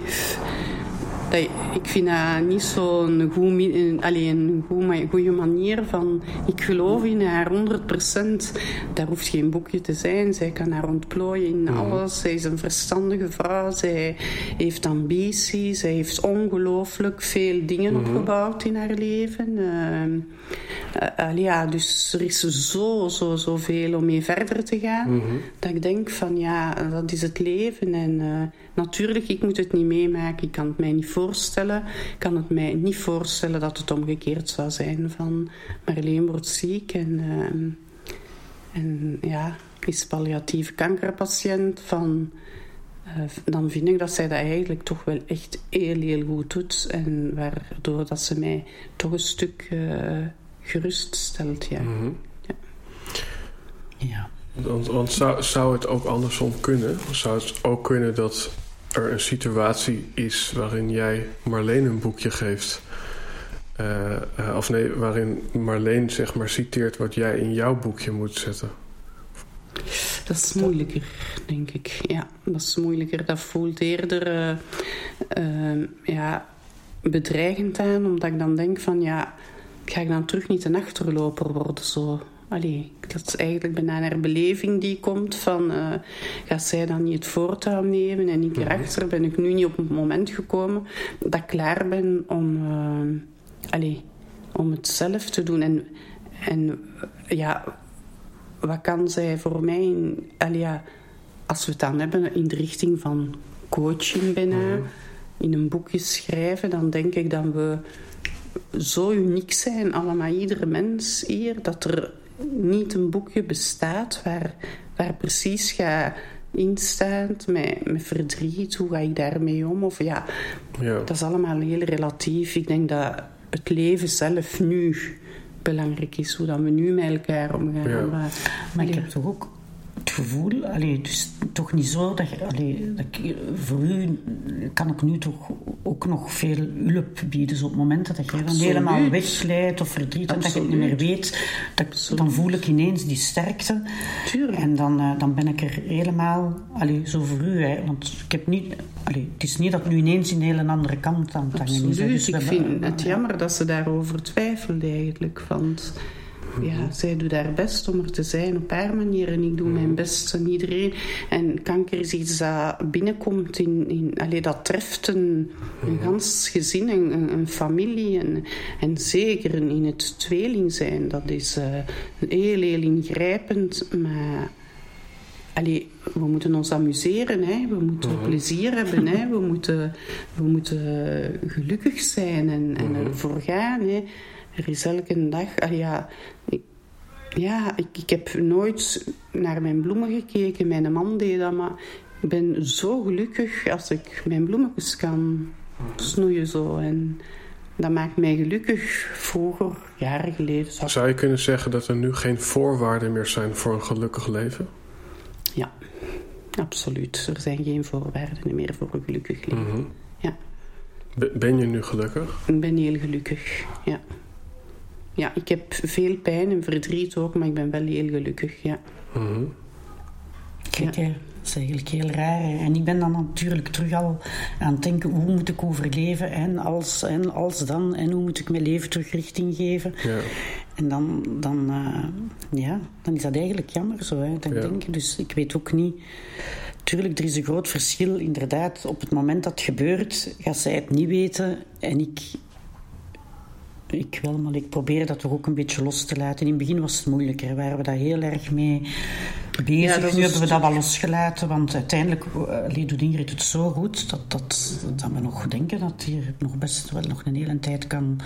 dat, ik vind dat niet zo'n goed, een- allee, goede manier van... Ik geloof in haar 100%. Daar hoeft geen boekje te zijn. Zij kan haar ontplooien in alles. Zij is een verstandige vrouw. Zij heeft ambitie. Zij heeft ongelooflijk veel dingen opgebouwd in haar leven. Ehm, eh, ja, dus er is zo, zo, zo veel om mee verder te gaan. Dat ik denk van ja, dat is het leven. En eh, natuurlijk, ik moet het niet meemaken. Ik kan het mij niet voorstellen. Ik kan het mij niet voorstellen dat het omgekeerd zou zijn. Van Marleen wordt ziek en, ehm, en ja, is palliatieve kankerpatiënt. Van, eh, dan vind ik dat zij dat eigenlijk toch wel echt heel, heel goed doet. En waardoor dat ze mij toch een stuk eh, gerust stelt. Ja. Mhm. Ja. Ja. Want, want zou, zou het ook andersom kunnen? Zou het ook kunnen dat er een situatie is waarin jij Marleen een boekje geeft? Uh, uh, of nee, waarin Marleen zeg maar citeert wat jij in jouw boekje moet zetten? Dat is moeilijker, denk ik. Ja, dat is moeilijker. Dat voelt eerder uh, ja, bedreigend aan, omdat ik dan denk van ja, ga ik dan terug niet een achterloper worden zo. Allee, dat is eigenlijk bijna een beleving die komt van... Uh, gaat zij dan niet het voortouw nemen en ik erachter? Ben ik nu niet op het moment gekomen dat ik klaar ben om, uh, allee, om het zelf te doen? En, en ja, wat kan zij voor mij... In, allee, ja, als we het dan hebben in de richting van coaching bijna... Mm. in een boekje schrijven, dan denk ik dat we zo uniek zijn, allemaal iedere mens hier, dat er niet een boekje bestaat waar, waar precies gaat instaat met, met verdriet, hoe ga ik daarmee om? Of ja, ja, dat is allemaal heel relatief. Ik denk dat het leven zelf nu belangrijk is, hoe dat we nu met elkaar omgaan. Ja. Maar, Maar ik heb toch ook het gevoel, allee, dus toch niet zo dat, je, allee, dat ik, voor u kan ik nu toch ook nog veel hulp bieden. Dus op momenten dat jij dan helemaal wegleidt of verdriet en dat je het niet meer weet, dat, dan voel ik ineens die sterkte. Tuurlijk. En dan, eh, dan ben ik er helemaal, allee, zo voor u. Hè, want ik heb niet, allee, het is niet dat nu ineens een hele andere kant aan het hangen is. Dus ik vind het jammer dat ze daarover twijfelde eigenlijk. Want ja, zij doet haar best om er te zijn op haar manier. En ik doe mijn best en iedereen. En kanker is iets dat binnenkomt in... in allee, dat treft een, een gans gezin, een, een- een familie. En, en zeker in het tweeling zijn. Dat is eh, heel, heel ingrijpend. Maar... Allee, we moeten ons amuseren, hè. we moeten plezier hebben, hè. We, moeten, we moeten gelukkig zijn en, en ervoor gaan. Hè. Er is elke dag... allee, ja, ik, ja ik, ik heb nooit naar mijn bloemen gekeken. Mijn man deed dat, maar ik ben zo gelukkig als ik mijn bloemetjes kan snoeien. Zo. En dat maakt mij gelukkig. Vroeger, jaren geleden, Zou je kunnen zeggen dat er nu geen voorwaarden meer zijn voor een gelukkig leven? Ja, absoluut. Er zijn geen voorwaarden meer voor een gelukkig leven. Mhm. Ja. Be- Ben je nu gelukkig? Ik ben heel gelukkig, ja. Ja, ik heb veel pijn en verdriet ook, maar ik ben wel heel gelukkig, ja. Mhm. Kijk, dat is eigenlijk heel raar. hè. En ik ben dan natuurlijk terug al aan het denken, hoe moet ik overleven? En als, en als dan? En hoe moet ik mijn leven terug richting geven? Ja. En dan, dan, eh, ja, dan is dat eigenlijk jammer zo. Hè, dan Ja. denk ik. Dus ik weet ook niet... Tuurlijk, er is een groot verschil. Inderdaad, op het moment dat het gebeurt, gaat zij het niet weten. En ik... Ik wel, maar ik probeer dat toch ook een beetje los te laten. In het begin was het moeilijker. Waren we daar heel erg mee bezig. Ja, nu hebben we dat wel losgelaten. Want uiteindelijk uh, doet Ingrid het zo goed... Dat, dat, dat we nog denken dat hier nog best wel nog een hele tijd kan,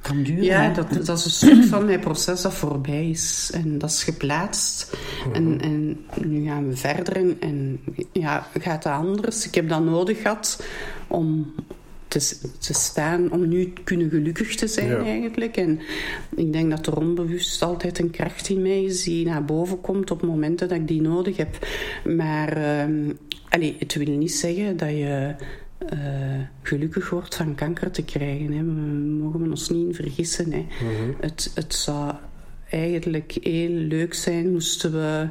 kan duren. Ja, dat, dat is een stuk van mijn proces dat voorbij is. En dat is geplaatst. En, en nu gaan we verder. En, en ja, gaat dat anders? Ik heb dat nodig gehad om te, te staan, om nu kunnen gelukkig te zijn Ja. eigenlijk. En ik denk dat er onbewust altijd een kracht in mij is die naar boven komt op momenten dat ik die nodig heb. Maar ehm allee, het wil niet zeggen dat je eh, gelukkig wordt van kanker te krijgen. Hè. We mogen ons niet in vergissen. Hè. het, het zou eigenlijk heel leuk zijn moesten we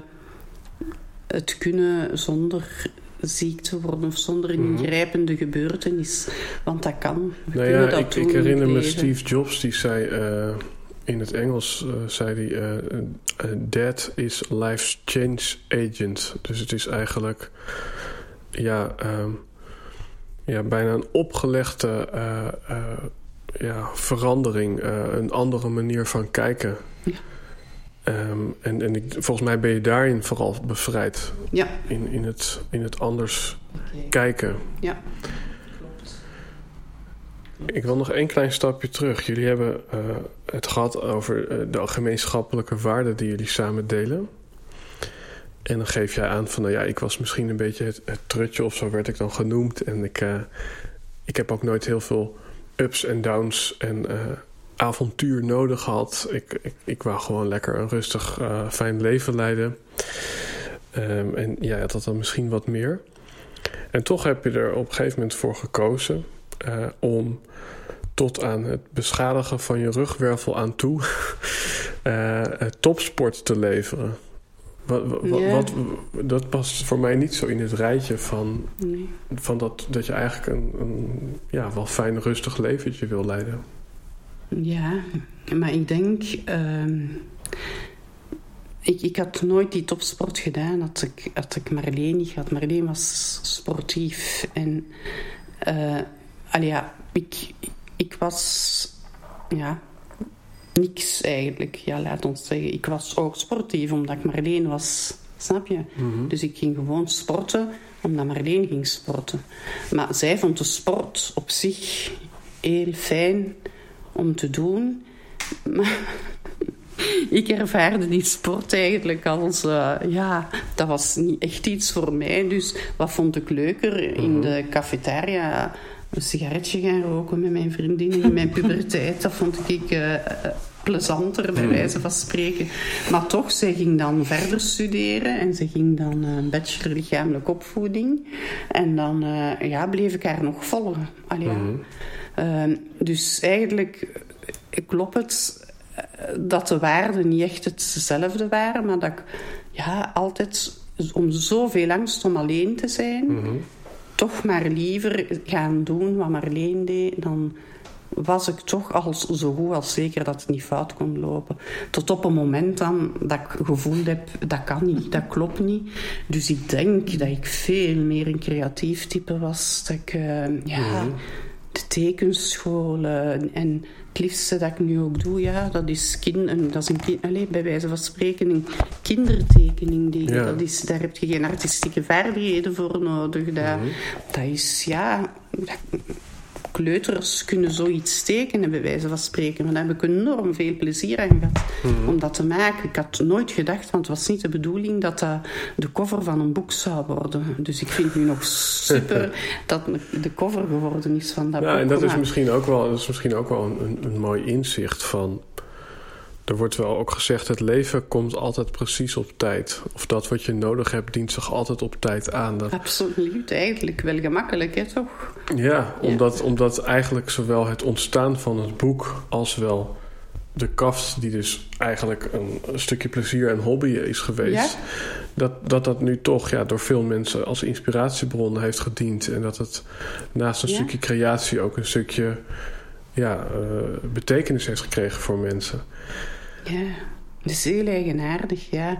het kunnen zonder ziek te worden of zonder een ingrijpende gebeurtenis. Want dat kan. We Nou kunnen ja, dat ik, ik herinner me. Steve Jobs, die zei eh, in het Engels, eh, zei hij, eh, death is life's change agent. Dus het is eigenlijk, ja, ehm, ja bijna een opgelegde ja, verandering, een andere manier van kijken. Ja. Ehm, en en ik, volgens mij ben je daarin vooral bevrijd. Ja, In, in, het, in het anders kijken. ja. Ik wil nog één klein stapje terug. Jullie hebben eh, het gehad over eh, de gemeenschappelijke waarden die jullie samen delen. En dan geef jij aan van, nou ja, ik was misschien een beetje het, het trutje of zo werd ik dan genoemd. En ik, eh, ik heb ook nooit heel veel ups en downs en, avontuur nodig had. Ik, ik, ik wou gewoon lekker een rustig, uh, fijn leven leiden. Um, en jij had dat dan misschien wat meer. En toch heb je er op een gegeven moment voor gekozen uh, om tot aan het beschadigen van je rugwervel aan toe uh, topsport te leveren. Wat, wat, yeah. wat, dat past voor mij niet zo in het rijtje van, nee. van dat, dat je eigenlijk een, een ja, wel fijn, rustig leventje wil leiden. Ja, maar ik denk. Uh, ik, ik had nooit die topsport gedaan had ik, had ik Marleen niet gehad. Marleen was sportief. En uh, allee, ja, ik, ik was. Ja, niks eigenlijk. Ja, laat ons zeggen. Ik was ook sportief omdat ik Marleen was. Snap je? Mm -hmm. Dus ik ging gewoon sporten omdat Marleen ging sporten. Maar zij vond de sport op zich heel fijn om te doen. Maar ik ervaarde die sport eigenlijk als... Uh, ja, dat was niet echt iets voor mij. Dus wat vond ik leuker? In mhm. de cafetaria een sigaretje gaan roken met mijn vriendinnen in mijn puberteit. Dat vond ik... Uh, plezanter, bij mhm. wijze van spreken. Maar toch, zij ging dan verder studeren en ze ging dan een uh, bachelor lichamelijke opvoeding. En dan uh, ja, bleef ik haar nog volgen. Allee, mm -hmm. Uh, dus eigenlijk klopt het dat de waarden niet echt hetzelfde waren, maar dat ik ja, altijd om zoveel angst om alleen te zijn, mm -hmm. toch maar liever gaan doen wat Marleen deed dan was ik toch al zo goed als zeker dat het niet fout kon lopen. Tot op een moment dan dat ik gevoeld heb, dat kan niet, dat klopt niet. Dus ik denk dat ik veel meer een creatief type was. Dat ik, uh, ja, mm -hmm. De tekenscholen en het liefste dat ik nu ook doe, ja, dat is, kind, dat is een kind, allez, bij wijze van spreken een kindertekening. Die, ja. dat is, daar heb je geen artistieke vaardigheden voor nodig. Dat, mm -hmm. dat is, ja... Dat, kleuters kunnen zoiets tekenen, bij wijze van spreken. Maar daar heb ik enorm veel plezier aan gehad mm-hmm. om dat te maken. Ik had nooit gedacht, want het was niet de bedoeling dat dat de cover van een boek zou worden. Dus ik vind nu nog super dat de cover geworden is van dat ja, boek. Ja, en dat is, misschien ook wel, dat is misschien ook wel een, een mooi inzicht van er wordt wel ook gezegd: het leven komt altijd precies op tijd. Of dat wat je nodig hebt, dient zich altijd op tijd aan. Dat... Absoluut, eigenlijk wel gemakkelijk, hè, toch? Ja, omdat, ja. omdat eigenlijk zowel het ontstaan van het boek als wel de kaft, die dus eigenlijk een, stukje plezier en hobby is geweest, ja? dat, dat dat nu toch ja, door veel mensen als inspiratiebron heeft gediend. En dat het naast een ja? stukje creatie ook een stukje ja, uh, betekenis heeft gekregen voor mensen. Ja, het is heel eigenaardig, ja.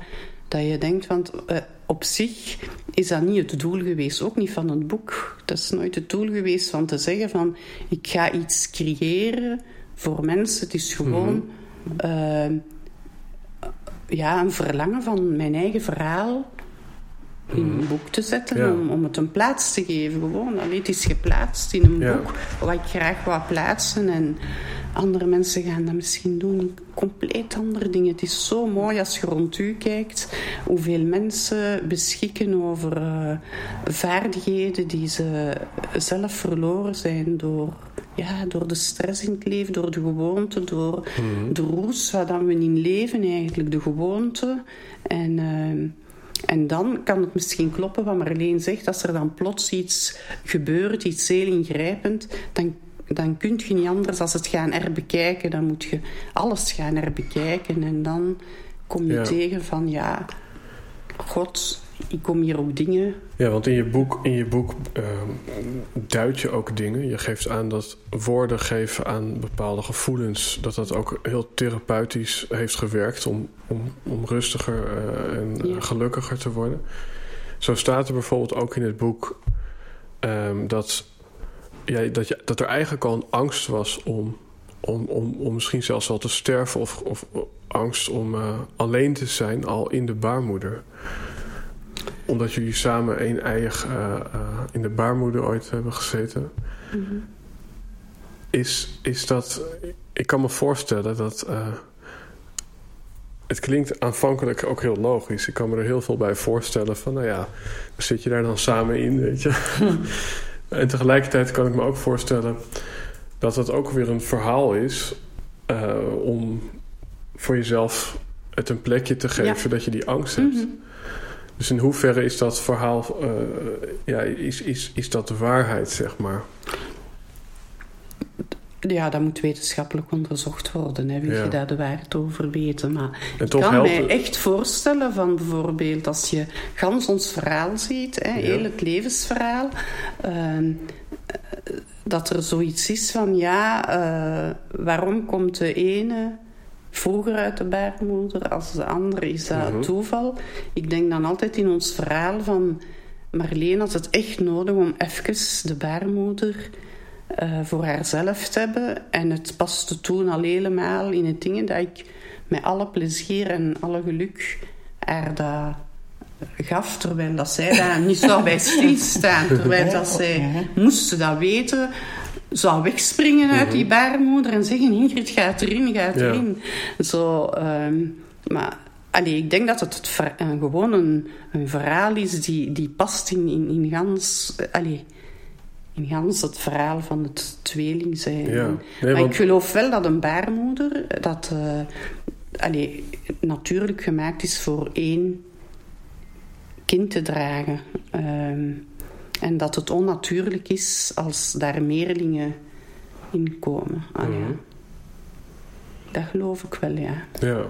Dat je denkt, want uh, op zich is dat niet het doel geweest, ook niet van het boek. Dat is nooit het doel geweest van te zeggen van ik ga iets creëren voor mensen. Het is gewoon mm -hmm. uh, ja, een verlangen van mijn eigen verhaal in een boek te zetten ja. om, om het een plaats te geven. Gewoon, Allee, het is geplaatst in een ja. boek wat ik graag wou plaatsen. En andere mensen gaan dat misschien doen. Compleet andere dingen. Het is zo mooi als je rond u kijkt hoeveel mensen beschikken over uh, vaardigheden die ze zelf verloren zijn door, ja, door de stress in het leven, door de gewoonte, door mm-hmm. de roes waar we in leven eigenlijk, de gewoonte. En... Uh, en dan kan het misschien kloppen wat Marleen zegt. Als er dan plots iets gebeurt, iets heel ingrijpend, dan, dan kun je niet anders als het gaan herbekijken. Dan moet je alles gaan herbekijken. En dan kom je ja. tegen van ja, God, ik kom hier ook dingen. Ja, want in je boek, in je boek uh, duid je ook dingen. Je geeft aan dat woorden geven aan bepaalde gevoelens, dat dat ook heel therapeutisch heeft gewerkt om, om, om rustiger uh, en ja. gelukkiger te worden. Zo staat er bijvoorbeeld ook in het boek um, dat, ja, dat, je, dat er eigenlijk al een angst was om, om, om, om misschien zelfs wel te sterven of, of angst om uh, alleen te zijn al in de baarmoeder omdat jullie samen één eiig uh, uh, in de baarmoeder ooit hebben gezeten. Mm -hmm. is, is dat. Ik kan me voorstellen dat. Uh, het klinkt aanvankelijk ook heel logisch. Ik kan me er heel veel bij voorstellen van, nou ja, zit je daar dan samen in, weet je. en tegelijkertijd kan ik me ook voorstellen dat het ook weer een verhaal is om voor jezelf het een plekje te geven dat je die angst hebt. Mhm. Dus in hoeverre is dat verhaal, uh, ja, is, is, is dat de waarheid, zeg maar? Ja, dat moet wetenschappelijk onderzocht worden. Hè. Wil je daar de waarheid over weten? Maar ik kan mij echt voorstellen van bijvoorbeeld als je gans ons verhaal ziet, hè, heel het levensverhaal, ehm, dat er zoiets is van ja, uh, waarom komt de ene vroeger uit de baarmoeder als de andere? Is dat mhm. toeval? Ik denk dan altijd in ons verhaal van Marleen had het echt nodig om even de baarmoeder uh, voor haarzelf te hebben. En het paste toen al helemaal in het dingen dat ik met alle plezier en alle geluk haar dat gaf, terwijl dat zij daar niet zou bij stilstaan. Terwijl dat zij moesten dat weten, zou wegspringen uit die mhm. baarmoeder en zeggen: Ingrid, gaat erin, gaat erin. Zo, um, maar allee, ik denk dat het, het gewoon een, een, verhaal is die, die past in, in, in gans. Allee, in gans het verhaal van het tweeling zijn. Ja. maar ik geloof wel dat een baarmoeder dat, uh, allee, natuurlijk gemaakt is voor één kind te dragen. Uh, en dat het onnatuurlijk is als daar meerlingen in komen. Ah, ja. Mhm. Dat geloof ik wel, ja. Ja.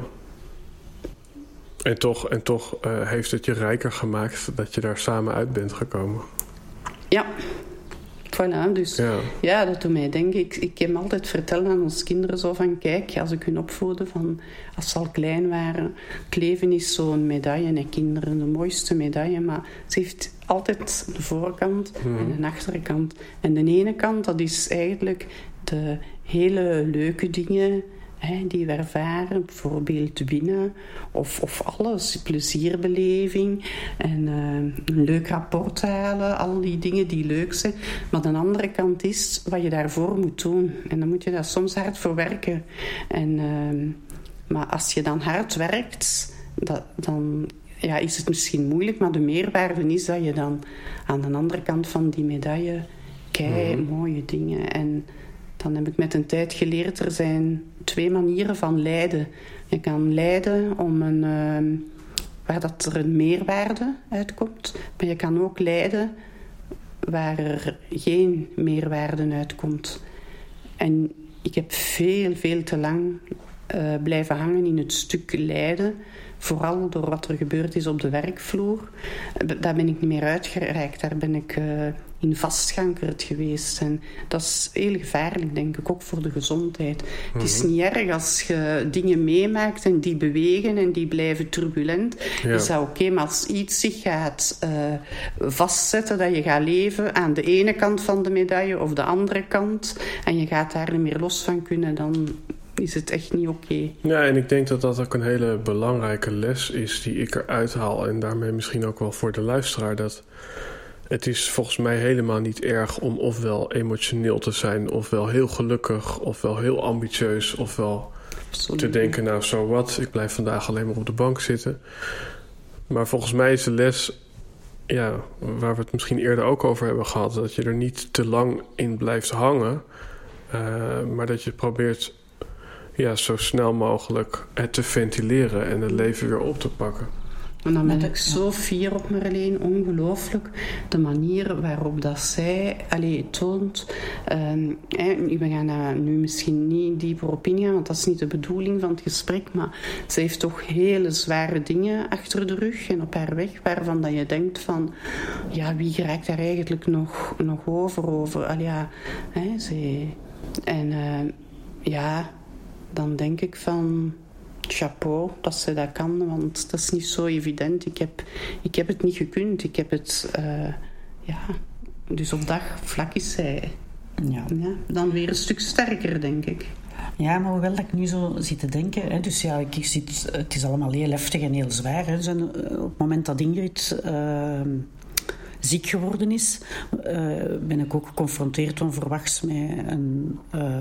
En toch, en toch uh, heeft het je rijker gemaakt dat je daar samen uit bent gekomen. Ja, Voilà, dus ja. ja, dat doet mij denken. Ik, ik heb altijd vertellen aan onze kinderen zo van... Kijk, als ik hun opvoedde van... Als ze al klein waren... Het leven is zo'n medaille. En kinderen, de mooiste medaille. Maar ze heeft altijd de voorkant en mhm. de achterkant. En de ene kant, dat is eigenlijk de hele leuke dingen die we ervaren. Bijvoorbeeld winnen of, of alles, plezierbeleving en uh, een leuk rapport halen. Al die dingen die leuk zijn. Maar de andere kant is wat je daarvoor moet doen. En dan moet je daar soms hard voor werken. En, uh, maar als je dan hard werkt, dat, dan ja, is het misschien moeilijk, maar de meerwaarde is dat je dan aan de andere kant van die medaille kei mhm. mooie dingen. En dan heb ik met een tijd geleerd, er zijn twee manieren van lijden. Je kan lijden om een, uh, waar dat er een meerwaarde uitkomt, maar je kan ook lijden waar er geen meerwaarde uitkomt. En ik heb veel, veel te lang uh, blijven hangen in het stuk lijden Vooral door wat er gebeurd is op de werkvloer. Daar ben ik niet meer uitgereikt. Daar ben ik uh, in vastgankerd geweest. En dat is heel gevaarlijk, denk ik, ook voor de gezondheid. Het is mhm. niet erg als je dingen meemaakt en die bewegen en die blijven turbulent. Ja. Is dat oké, maar als iets zich gaat uh, vastzetten, dat je gaat leven aan de ene kant van de medaille of de andere kant, en je gaat daar niet meer los van kunnen, dan is het echt niet oké. Ja, en ik denk dat dat ook een hele belangrijke les is die ik eruit haal. En daarmee misschien ook wel voor de luisteraar. Dat het is volgens mij helemaal niet erg om ofwel emotioneel te zijn, ofwel heel gelukkig, ofwel heel ambitieus, ofwel te denken, nou zo wat, ik blijf vandaag alleen maar op de bank zitten. Maar volgens mij is de les, ja, waar we het misschien eerder ook over hebben gehad, dat je er niet te lang in blijft hangen, uh, maar dat je probeert ja, zo snel mogelijk het te ventileren en het leven weer op te pakken. En dan ben ik zo fier op Marleen, ongelooflijk. De manier waarop dat zij allee, toont. Um, we gaan daar nu misschien niet dieper op ingaan, want dat is niet de bedoeling van het gesprek. Maar ze heeft toch hele zware dingen achter de rug en op haar weg, waarvan dat je denkt van, ja, wie raakt daar eigenlijk nog, nog over? over allee, ja, hè, ze, en uh, ja, dan denk ik van chapeau dat ze dat kan, want dat is niet zo evident. Ik heb, ik heb het niet gekund. Ik heb het, uh, ja, dus op dag vlak is zij ja. ja. dan weer een stuk sterker, denk ik. Ja, maar hoewel dat ik nu zo zit te denken, hè, dus ja, ik zit, het is allemaal heel heftig en heel zwaar. Hè. Eh, op het moment dat Ingrid uh, ziek geworden is, uh, ben ik ook geconfronteerd onverwachts met een uh,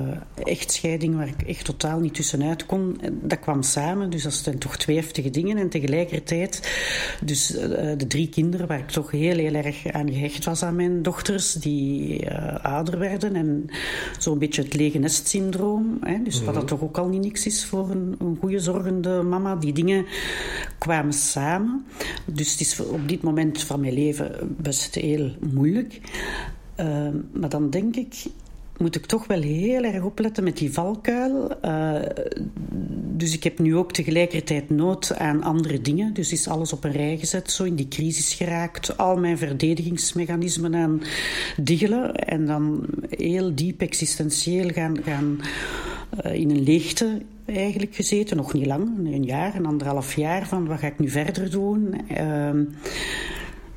echtscheiding waar ik echt totaal niet tussenuit kon. Dat kwam samen, dus dat zijn toch twee heftige dingen. En tegelijkertijd, dus uh, de drie kinderen waar ik toch heel, heel erg aan gehecht was aan mijn dochters, die ouder werden en zo'n beetje het lege nest syndroom. Hè, dus wat dat mhm. toch ook al niet niks is voor een, een goede zorgende mama. Die dingen kwamen samen. Dus het is op dit moment van mijn leven best heel moeilijk. Uh, maar dan denk ik, moet ik toch wel heel erg opletten met die valkuil. Uh, dus ik heb nu ook tegelijkertijd nood aan andere dingen. Dus is alles op een rij gezet, zo in die crisis geraakt. Al mijn verdedigingsmechanismen aan diggelen. En dan heel diep existentieel gaan, gaan uh, in een leegte eigenlijk gezeten. Nog niet lang, een jaar, een anderhalf jaar. Van wat ga ik nu verder doen? Uh,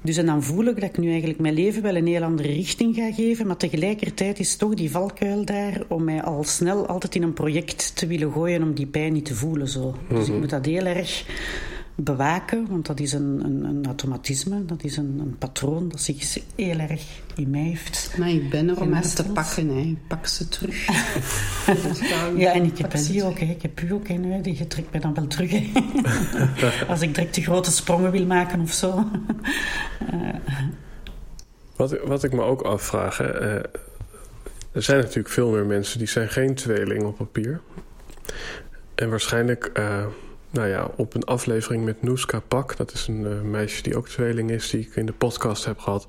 dus en dan voel ik dat ik nu eigenlijk mijn leven wel een heel andere richting ga geven. Maar tegelijkertijd is toch die valkuil daar om mij al snel altijd in een project te willen gooien om die pijn niet te voelen. Zo. Dus ik mhm. moet dat heel erg bewaken, want dat is een, een, een automatisme, dat is een, een, patroon dat zich heel erg in mij heeft. Maar ik ben er om eens te pakken, hè. pak ze terug. ja, en ik heb die ook, hè. ik heb u ook, hè. die trekt mij dan wel terug. Als ik direct de grote sprongen wil maken of zo. wat, wat ik me ook afvraag, hè, eh, er zijn natuurlijk veel meer mensen die zijn geen tweeling op papier. En waarschijnlijk... Uh, nou ja, op een aflevering met Noeska Pak, dat is een uh, meisje die ook tweeling is, die ik in de podcast heb gehad,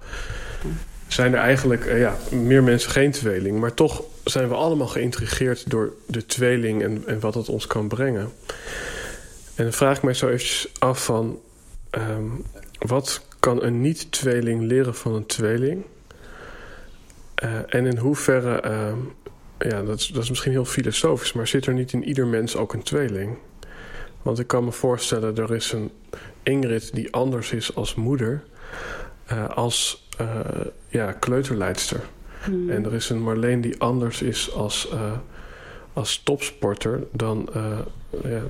zijn er eigenlijk uh, ja, meer mensen geen tweeling. Maar toch zijn we allemaal geïntrigeerd door de tweeling en, en wat het ons kan brengen. En dan vraag ik mij zo eventjes af van, um, wat kan een niet-tweeling leren van een tweeling? Uh, en in hoeverre, uh, ja, dat is, dat is misschien heel filosofisch, maar zit er niet in ieder mens ook een tweeling? Want ik kan me voorstellen, er is een Ingrid die anders is als moeder, uh, als uh, ja, kleuterleidster. Hmm. En er is een Marleen die anders is als, uh, als topsporter dan ja,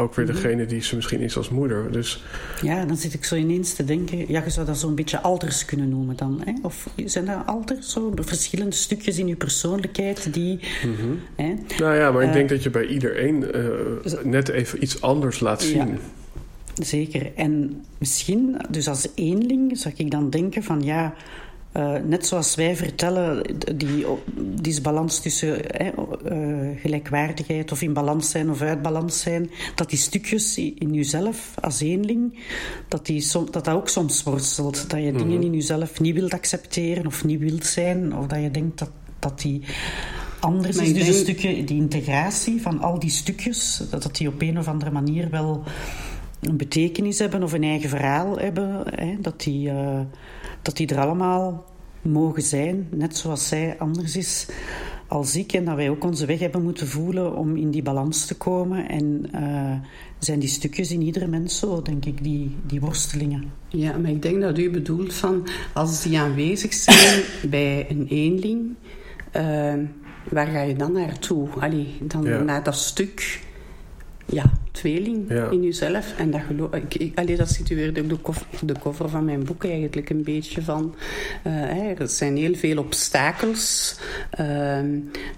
ook weer mhm. degene die ze misschien is als moeder. Dus... Ja, dan zit ik zo ineens te denken... Ja, je zou dat zo'n beetje alters kunnen noemen dan. Hè? Of zijn dat alters? Zo verschillende stukjes in je persoonlijkheid die... Mm hè? Nou ja, maar ik denk eh, dat je bij iedereen uh, net even iets anders laat zien. Ja. Zeker. En misschien, dus als eenling, zou ik dan denken van ja... Uh, net zoals wij vertellen, die disbalans tussen uh, gelijkwaardigheid of in balans zijn of uit balans zijn, dat die stukjes in jezelf als eenling, dat, die som, dat dat ook soms worstelt. Dat je dingen mhm. in jezelf niet wilt accepteren of niet wilt zijn, of dat je denkt dat, dat die anders is. Dus een stukje, die integratie van al die stukjes, dat, dat die op een of andere manier wel een betekenis hebben of een eigen verhaal hebben, hè, dat die... Uh, dat die er allemaal mogen zijn, net zoals zij anders is als ik. En dat wij ook onze weg hebben moeten voelen om in die balans te komen. En uh, zijn die stukjes in iedere mens zo, denk ik, die, die worstelingen. Ja, maar ik denk dat u bedoelt van als die aanwezig zijn bij een eenling, uh, waar ga je dan naartoe? Allee, dan naar dat stuk ja, tweeling in jezelf. En dat geloof ik. Allee, dat situeerde ook de cover, de cover van mijn boek eigenlijk een beetje van. Uh, er zijn heel veel obstakels. Uh,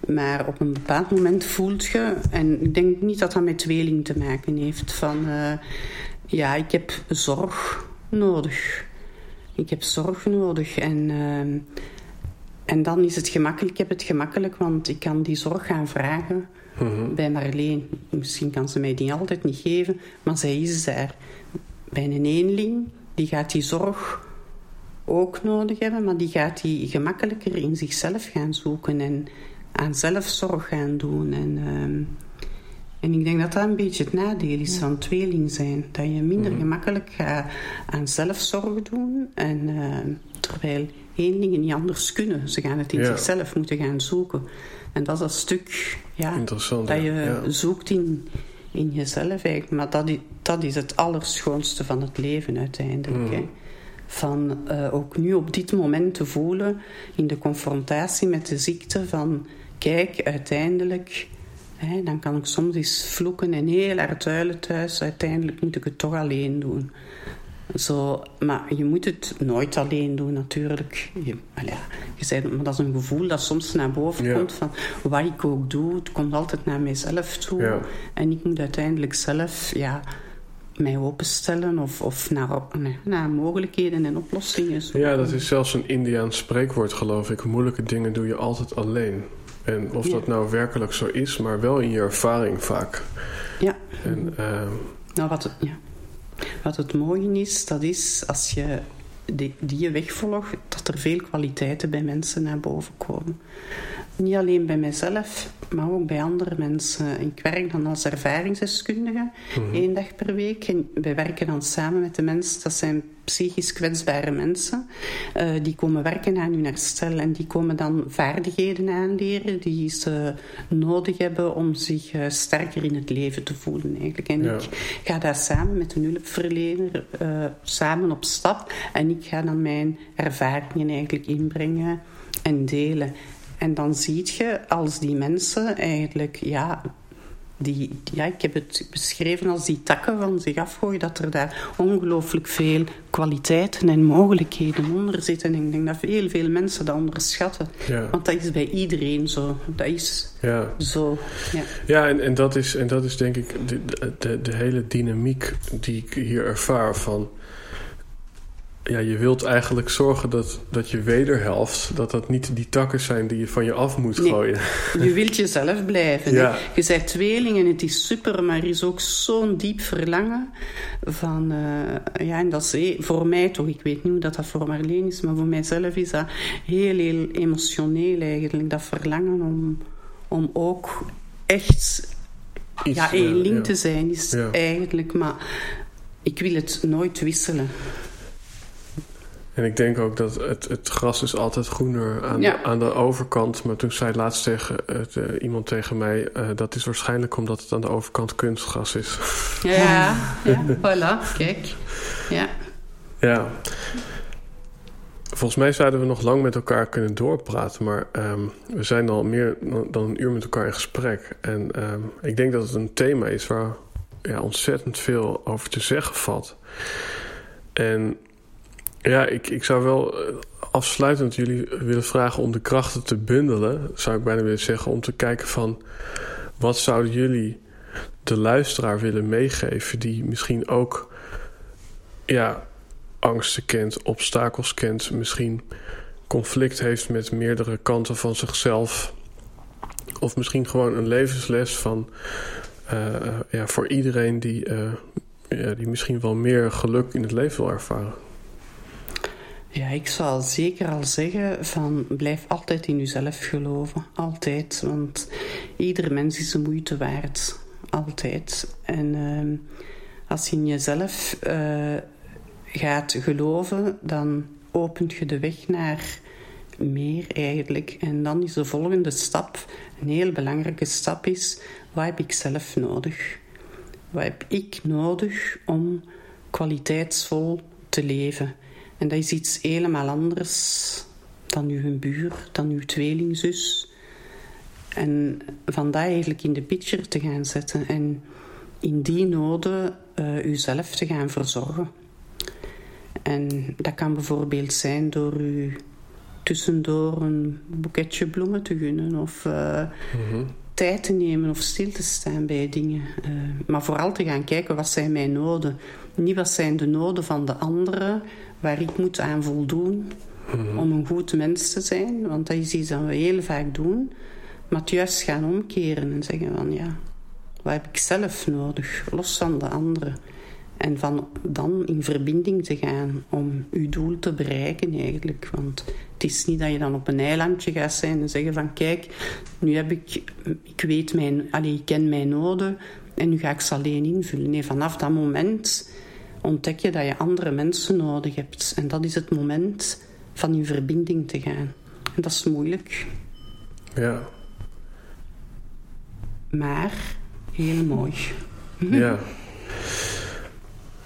maar op een bepaald moment voelt je. En ik denk niet dat dat met tweeling te maken heeft. Van uh, ja, ik heb zorg nodig. Ik heb zorg nodig. En. Ehm, en dan is het gemakkelijk. Ik heb het gemakkelijk, want ik kan die zorg gaan vragen Bij Marleen, misschien kan ze mij die altijd niet geven, maar zij is daar. Bij een eenling, die gaat die zorg ook nodig hebben, maar die gaat die gemakkelijker in zichzelf gaan zoeken en aan zelfzorg gaan doen. En, ehm, en ik denk dat dat een beetje het nadeel is van tweeling zijn. Dat je minder mhm. gemakkelijk gaat aan zelfzorg doen. En, uh, terwijl eenlingen niet anders kunnen. Ze gaan het in zichzelf moeten gaan zoeken. En dat is dat stuk ja, Interessant, dat je zoekt in, in jezelf eigenlijk. Maar dat is, dat is het allerschoonste van het leven uiteindelijk. Mm. Van uh, ook nu op dit moment te voelen in de confrontatie met de ziekte van... Kijk, uiteindelijk... Hè, dan kan ik soms eens vloeken en heel hard huilen thuis. Uiteindelijk moet ik het toch alleen doen. Zo, maar je moet het nooit alleen doen, natuurlijk. Je, ja, je zei, maar dat is een gevoel dat soms naar boven komt. Van wat ik ook doe, het komt altijd naar mijzelf toe. En ik moet uiteindelijk zelf ja, mij openstellen of, of naar, naar mogelijkheden en oplossingen. Zo. Ja, dat is zelfs een Indiaans spreekwoord, geloof ik. Moeilijke dingen doe je altijd alleen. En of dat nou werkelijk zo is, maar wel in je ervaring vaak. Ja. En, uh... nou, wat, ja. Wat het mooie is, dat is als je die, die weg volgt, dat er veel kwaliteiten bij mensen naar boven komen. Niet alleen bij mijzelf, maar ook bij andere mensen. Ik werk dan als ervaringsdeskundige, mm één dag per week. En wij werken dan samen met de mensen, dat zijn psychisch kwetsbare mensen. Uh, die komen werken aan hun herstel en die komen dan vaardigheden aanleren die ze nodig hebben om zich uh, sterker in het leven te voelen. Eigenlijk. En ja. ik ga daar samen met een hulpverlener uh, samen op stap en ik ga dan mijn ervaringen eigenlijk inbrengen en delen. En dan zie je als die mensen eigenlijk, ja, die, ja, ik heb het beschreven als die takken van zich afgooien, dat er daar ongelooflijk veel kwaliteiten en mogelijkheden onder zitten. En ik denk dat veel, veel mensen dat onderschatten. Ja. Want dat is bij iedereen zo. Dat is ja. zo. Ja, ja en, en, dat is, en dat is denk ik de, de, de hele dynamiek die ik hier ervaar van ja, je wilt eigenlijk zorgen dat, dat je wederhelft... dat dat niet die takken zijn die je van je af moet gooien. je wilt jezelf blijven. Ja. Je bent tweeling en het is super... maar er is ook zo'n diep verlangen van... Uh, ja, en dat is voor mij toch... ik weet niet hoe dat, dat voor Marleen is... maar voor mijzelf is dat heel, heel emotioneel eigenlijk. Dat verlangen om, om ook echt... Iets, ja, één link te zijn is eigenlijk... maar ik wil het nooit wisselen. En ik denk ook dat het, het gras is altijd groener aan, de, aan de overkant. Maar toen zei laatst tegen, uh, iemand tegen mij... Uh, dat is waarschijnlijk omdat het aan de overkant kunstgras is. Ja, ja, voilà, kijk. Ja. Ja. Volgens mij zouden we nog lang met elkaar kunnen doorpraten. Maar um, we zijn al meer dan een uur met elkaar in gesprek. En um, ik denk dat het een thema is waar ja, ontzettend veel over te zeggen valt. En ja, ik, ik zou wel eh, afsluitend jullie willen vragen om de krachten te bundelen. Zou ik bijna willen zeggen. Om te kijken van wat zouden jullie de luisteraar willen meegeven. Die misschien ook ja, angsten kent, obstakels kent. Misschien conflict heeft met meerdere kanten van zichzelf. Of misschien gewoon een levensles van uh, ja, voor iedereen die, die misschien wel meer geluk in het leven wil ervaren. Ja, ik zou zeker al zeggen van blijf altijd in jezelf geloven. Altijd. Want ieder mens is de moeite waard. Altijd. En uh, als je in jezelf uh, gaat geloven, dan opent je de weg naar meer eigenlijk. En dan is de volgende stap, een heel belangrijke stap is, wat heb ik zelf nodig? Wat heb ik nodig om kwaliteitsvol te leven? En dat is iets helemaal anders dan uw buur, dan uw tweelingzus. En van dat eigenlijk in de picture te gaan zetten en in die noden uh, uzelf te gaan verzorgen. En dat kan bijvoorbeeld zijn door u tussendoor een boeketje bloemen te gunnen of uh, tijd te nemen of stil te staan bij dingen. Uh, maar vooral te gaan kijken wat zijn mijn noden. Niet wat zijn de noden van de anderen, waar ik moet aan voldoen mhm. om een goed mens te zijn. Want dat is iets dat we heel vaak doen. Maar het juist gaan omkeren en zeggen van ja, wat heb ik zelf nodig, los van de anderen. En van dan in verbinding te gaan om uw doel te bereiken eigenlijk. Want het is niet dat je dan op een eilandje gaat zijn en zeggen van kijk, nu heb ik, ik weet mijn, allez, ik ken mijn noden en nu ga ik ze alleen invullen. Nee, vanaf dat moment ontdek je dat je andere mensen nodig hebt. En dat is het moment van in verbinding te gaan. En dat is moeilijk. Ja. Maar heel mooi. Ja.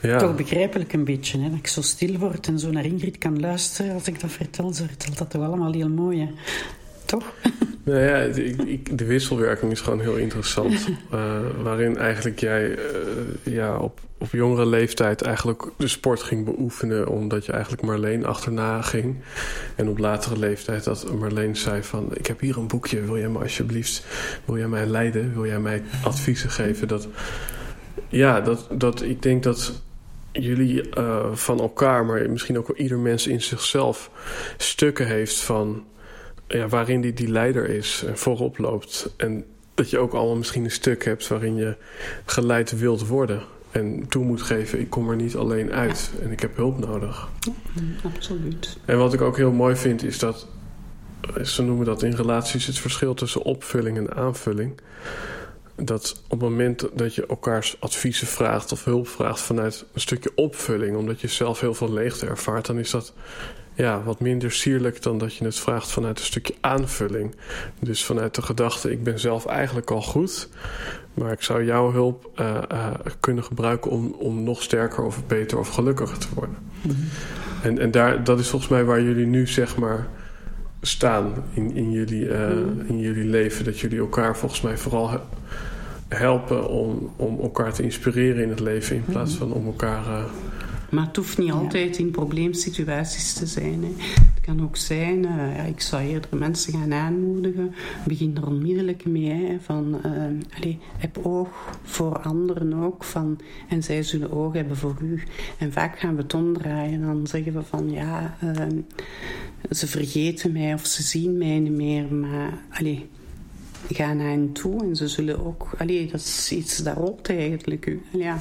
Ja. Toch begrijpelijk een beetje, hè? dat ik zo stil word en zo naar Ingrid kan luisteren als ik dat vertel. Ze vertelt dat toch allemaal heel mooi. Hè? Toch? Nou ja, ik, de wisselwerking is gewoon heel interessant. Uh, waarin eigenlijk jij uh, ja, op, op jongere leeftijd eigenlijk de sport ging beoefenen... omdat je eigenlijk Marleen achterna ging. En op latere leeftijd dat Marleen zei van... ik heb hier een boekje, wil jij me alsjeblieft... wil jij mij leiden, wil jij mij adviezen geven? Dat, ja, dat, dat, ik denk dat jullie uh, van elkaar... maar misschien ook wel ieder mens in zichzelf stukken heeft van ja, waarin die, die leider is en voorop loopt. En dat je ook allemaal misschien een stuk hebt waarin je geleid wilt worden. En toe moet geven, ik kom er niet alleen uit. En ik heb hulp nodig. Ja, absoluut. En wat ik ook heel mooi vind is dat... Ze noemen dat in relaties het verschil tussen opvulling en aanvulling. Dat op het moment dat je elkaars adviezen vraagt of hulp vraagt vanuit een stukje opvulling, omdat je zelf heel veel leegte ervaart, dan is dat ja, wat minder sierlijk dan dat je het vraagt vanuit een stukje aanvulling. Dus vanuit de gedachte, ik ben zelf eigenlijk al goed, maar ik zou jouw hulp uh, uh, kunnen gebruiken om, om nog sterker of beter of gelukkiger te worden. Mm -hmm. En, en daar, dat is volgens mij waar jullie nu zeg maar staan in, in, jullie, uh, mm. in jullie leven. Dat jullie elkaar volgens mij vooral helpen om, om elkaar te inspireren in het leven in plaats van om elkaar maar het hoeft niet altijd in probleemsituaties te zijn. Hè. Het kan ook zijn, uh, ja, ik zou eerder mensen gaan aanmoedigen. Begin er onmiddellijk mee. Hè, van, uh, allez, heb oog voor anderen ook. Van, en zij zullen oog hebben voor u. En vaak gaan we het omdraaien. Dan zeggen we van ja, uh, ze vergeten mij of ze zien mij niet meer. Maar allez, ga naar hen toe en ze zullen ook... Allez, dat is iets daarop eigenlijk. Ja.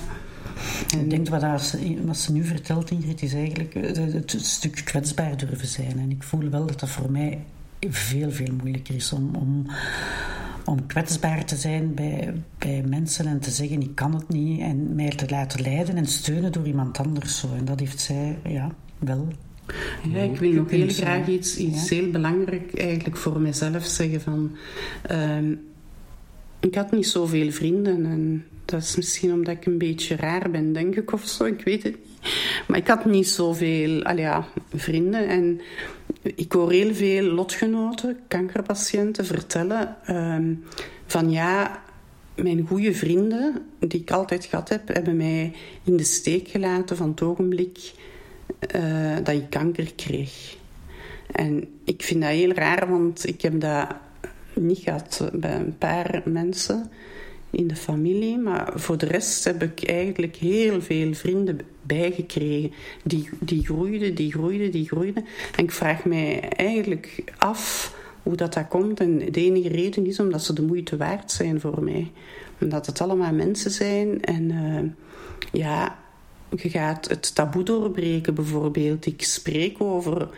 Ik denk wat, ze, wat ze nu vertelt, Ingrid, is eigenlijk het stuk kwetsbaar durven zijn. En ik voel wel dat dat voor mij veel, veel moeilijker is om, om, om kwetsbaar te zijn bij, bij mensen en te zeggen ik kan het niet en mij te laten leiden en steunen door iemand anders. Zo. En dat heeft zij ja, wel ja, ik wil nog heel graag iets, iets heel belangrijk eigenlijk voor mezelf zeggen van... Uh, ik had niet zoveel vrienden en dat is misschien omdat ik een beetje raar ben, denk ik, of zo. Ik weet het niet. Maar ik had niet zoveel ja, vrienden. En ik hoor heel veel lotgenoten, kankerpatiënten, vertellen um, van ja, mijn goede vrienden, die ik altijd gehad heb, hebben mij in de steek gelaten van het ogenblik uh, dat ik kanker kreeg. En ik vind dat heel raar, want ik heb dat niet gehad bij een paar mensen in de familie. Maar voor de rest heb ik eigenlijk heel veel vrienden bijgekregen. Die, die groeiden, die groeiden, die groeiden. En ik vraag mij eigenlijk af hoe dat, dat komt. En de enige reden is omdat ze de moeite waard zijn voor mij. Omdat het allemaal mensen zijn. En uh, ja, je gaat het taboe doorbreken bijvoorbeeld. Ik spreek over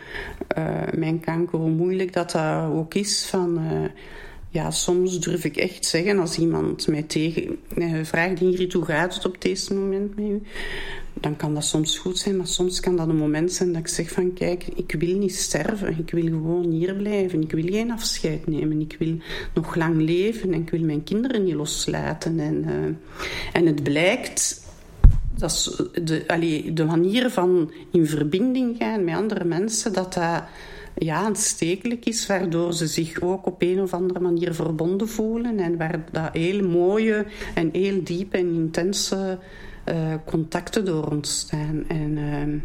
uh, mijn kanker, hoe moeilijk dat, dat ook is. Van, uh, ja, soms durf ik echt zeggen als iemand mij tegen uh, vraagt: Ingrid, hoe gaat het op deze moment met u? Dan kan dat soms goed zijn, maar soms kan dat een moment zijn dat ik zeg: van kijk, ik wil niet sterven, ik wil gewoon hier blijven, ik wil geen afscheid nemen, ik wil nog lang leven en ik wil mijn kinderen niet loslaten. En, en het blijkt dat de, de manier van in verbinding gaan met andere mensen, dat dat ja, aanstekelijk is, waardoor ze zich ook op een of andere manier verbonden voelen en waar dat heel mooie en heel diepe en intense uh, contacten door ontstaan. En uh,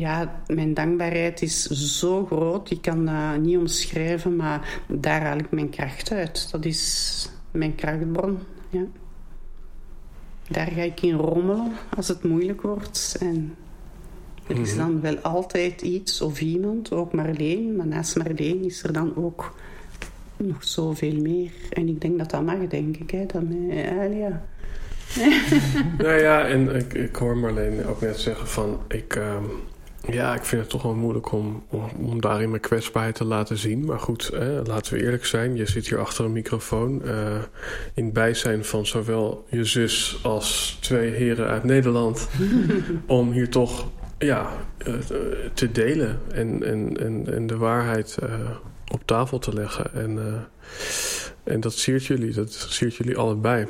ja, mijn dankbaarheid is zo groot, ik kan dat niet omschrijven, maar daar haal ik mijn kracht uit. Dat is mijn krachtbron. Ja. Daar ga ik in rommelen als het moeilijk wordt. En er is mhm. dan wel altijd iets of iemand, ook Marleen. Maar naast Marleen is er dan ook nog zoveel meer. En ik denk dat dat mag, denk ik. Hè, dat mij, ja. nou ja, en ik, ik hoor Marleen ook net zeggen van... Ik, uh, ja, ik vind het toch wel moeilijk om, om, om daarin mijn kwetsbaarheid te laten zien. Maar goed, hè, laten we eerlijk zijn. Je zit hier achter een microfoon. Uh, in bijzijn van zowel je zus als twee heren uit Nederland. om hier toch ja, uh, te delen en, en, en, en de waarheid uh, op tafel te leggen. En, en dat siert jullie, dat siert jullie allebei.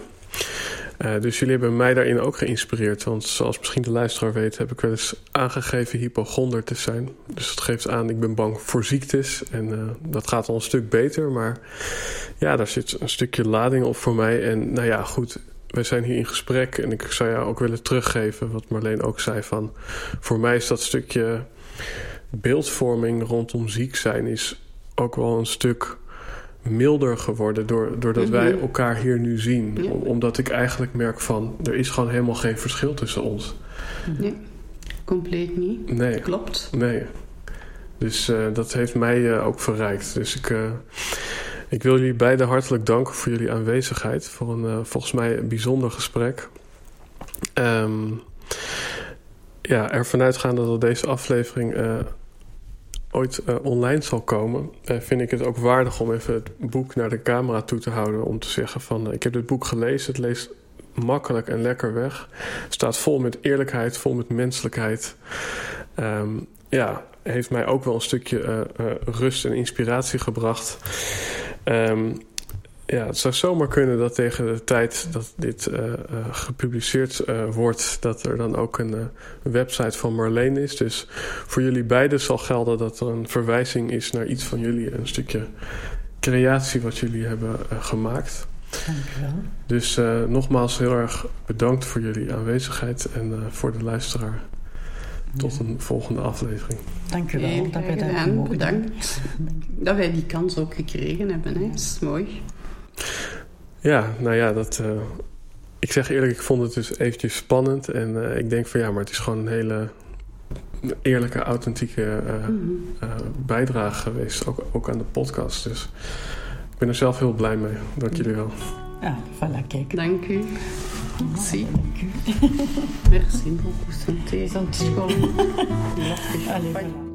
Dus jullie hebben mij daarin ook geïnspireerd. Want zoals misschien de luisteraar weet, heb ik wel eens aangegeven hypochonder te zijn. Dus dat geeft aan, ik ben bang voor ziektes. En dat gaat al een stuk beter. Maar ja, daar zit een stukje lading op voor mij. En nou ja, goed, we zijn hier in gesprek. En ik zou jou ook willen teruggeven wat Marleen ook zei van... voor mij is dat stukje beeldvorming rondom ziek zijn... is ook wel een stuk milder geworden doordat wij mhm. elkaar hier nu zien. omdat ik eigenlijk merk van er is gewoon helemaal geen verschil tussen ons. Nee, compleet niet. Nee. Klopt. Nee. Dus uh, dat heeft mij uh, ook verrijkt. Dus ik, uh, ik wil jullie beiden hartelijk danken voor jullie aanwezigheid. Voor een volgens mij een bijzonder gesprek. Um, ja, ervan uitgaande dat deze aflevering ooit uh, online zal komen, vind ik het ook waardig om even het boek naar de camera toe te houden. Om te zeggen van, ik heb dit boek gelezen, het leest makkelijk en lekker weg. Staat vol met eerlijkheid, vol met menselijkheid. Um, ja, heeft mij ook wel een stukje rust en inspiratie gebracht. Um, ja, het zou zomaar kunnen dat tegen de tijd dat dit uh, uh, gepubliceerd uh, wordt, dat er dan ook een website van Marleen is. Dus voor jullie beiden zal gelden dat er een verwijzing is naar iets van jullie, een stukje creatie wat jullie hebben gemaakt. Dankjewel. Dus nogmaals heel erg bedankt voor jullie aanwezigheid en voor de luisteraar. Tot een volgende aflevering. Dankjewel wel dat wij mogen Bedankt dat wij die kans ook gekregen hebben. Hè. Dat is mooi. Ja, nou ja, dat, uh, ik zeg eerlijk, ik vond het dus eventjes spannend. En uh, ik denk van ja, maar het is gewoon een hele eerlijke, authentieke uh, mm -hmm. bijdrage geweest. Ook, ook aan de podcast. Dus ik ben er zelf heel blij mee. Dank jullie wel. Ja, voilà, kijk. Dank u. Merci. Merci beaucoup, santé. Santé. Allez, voilà.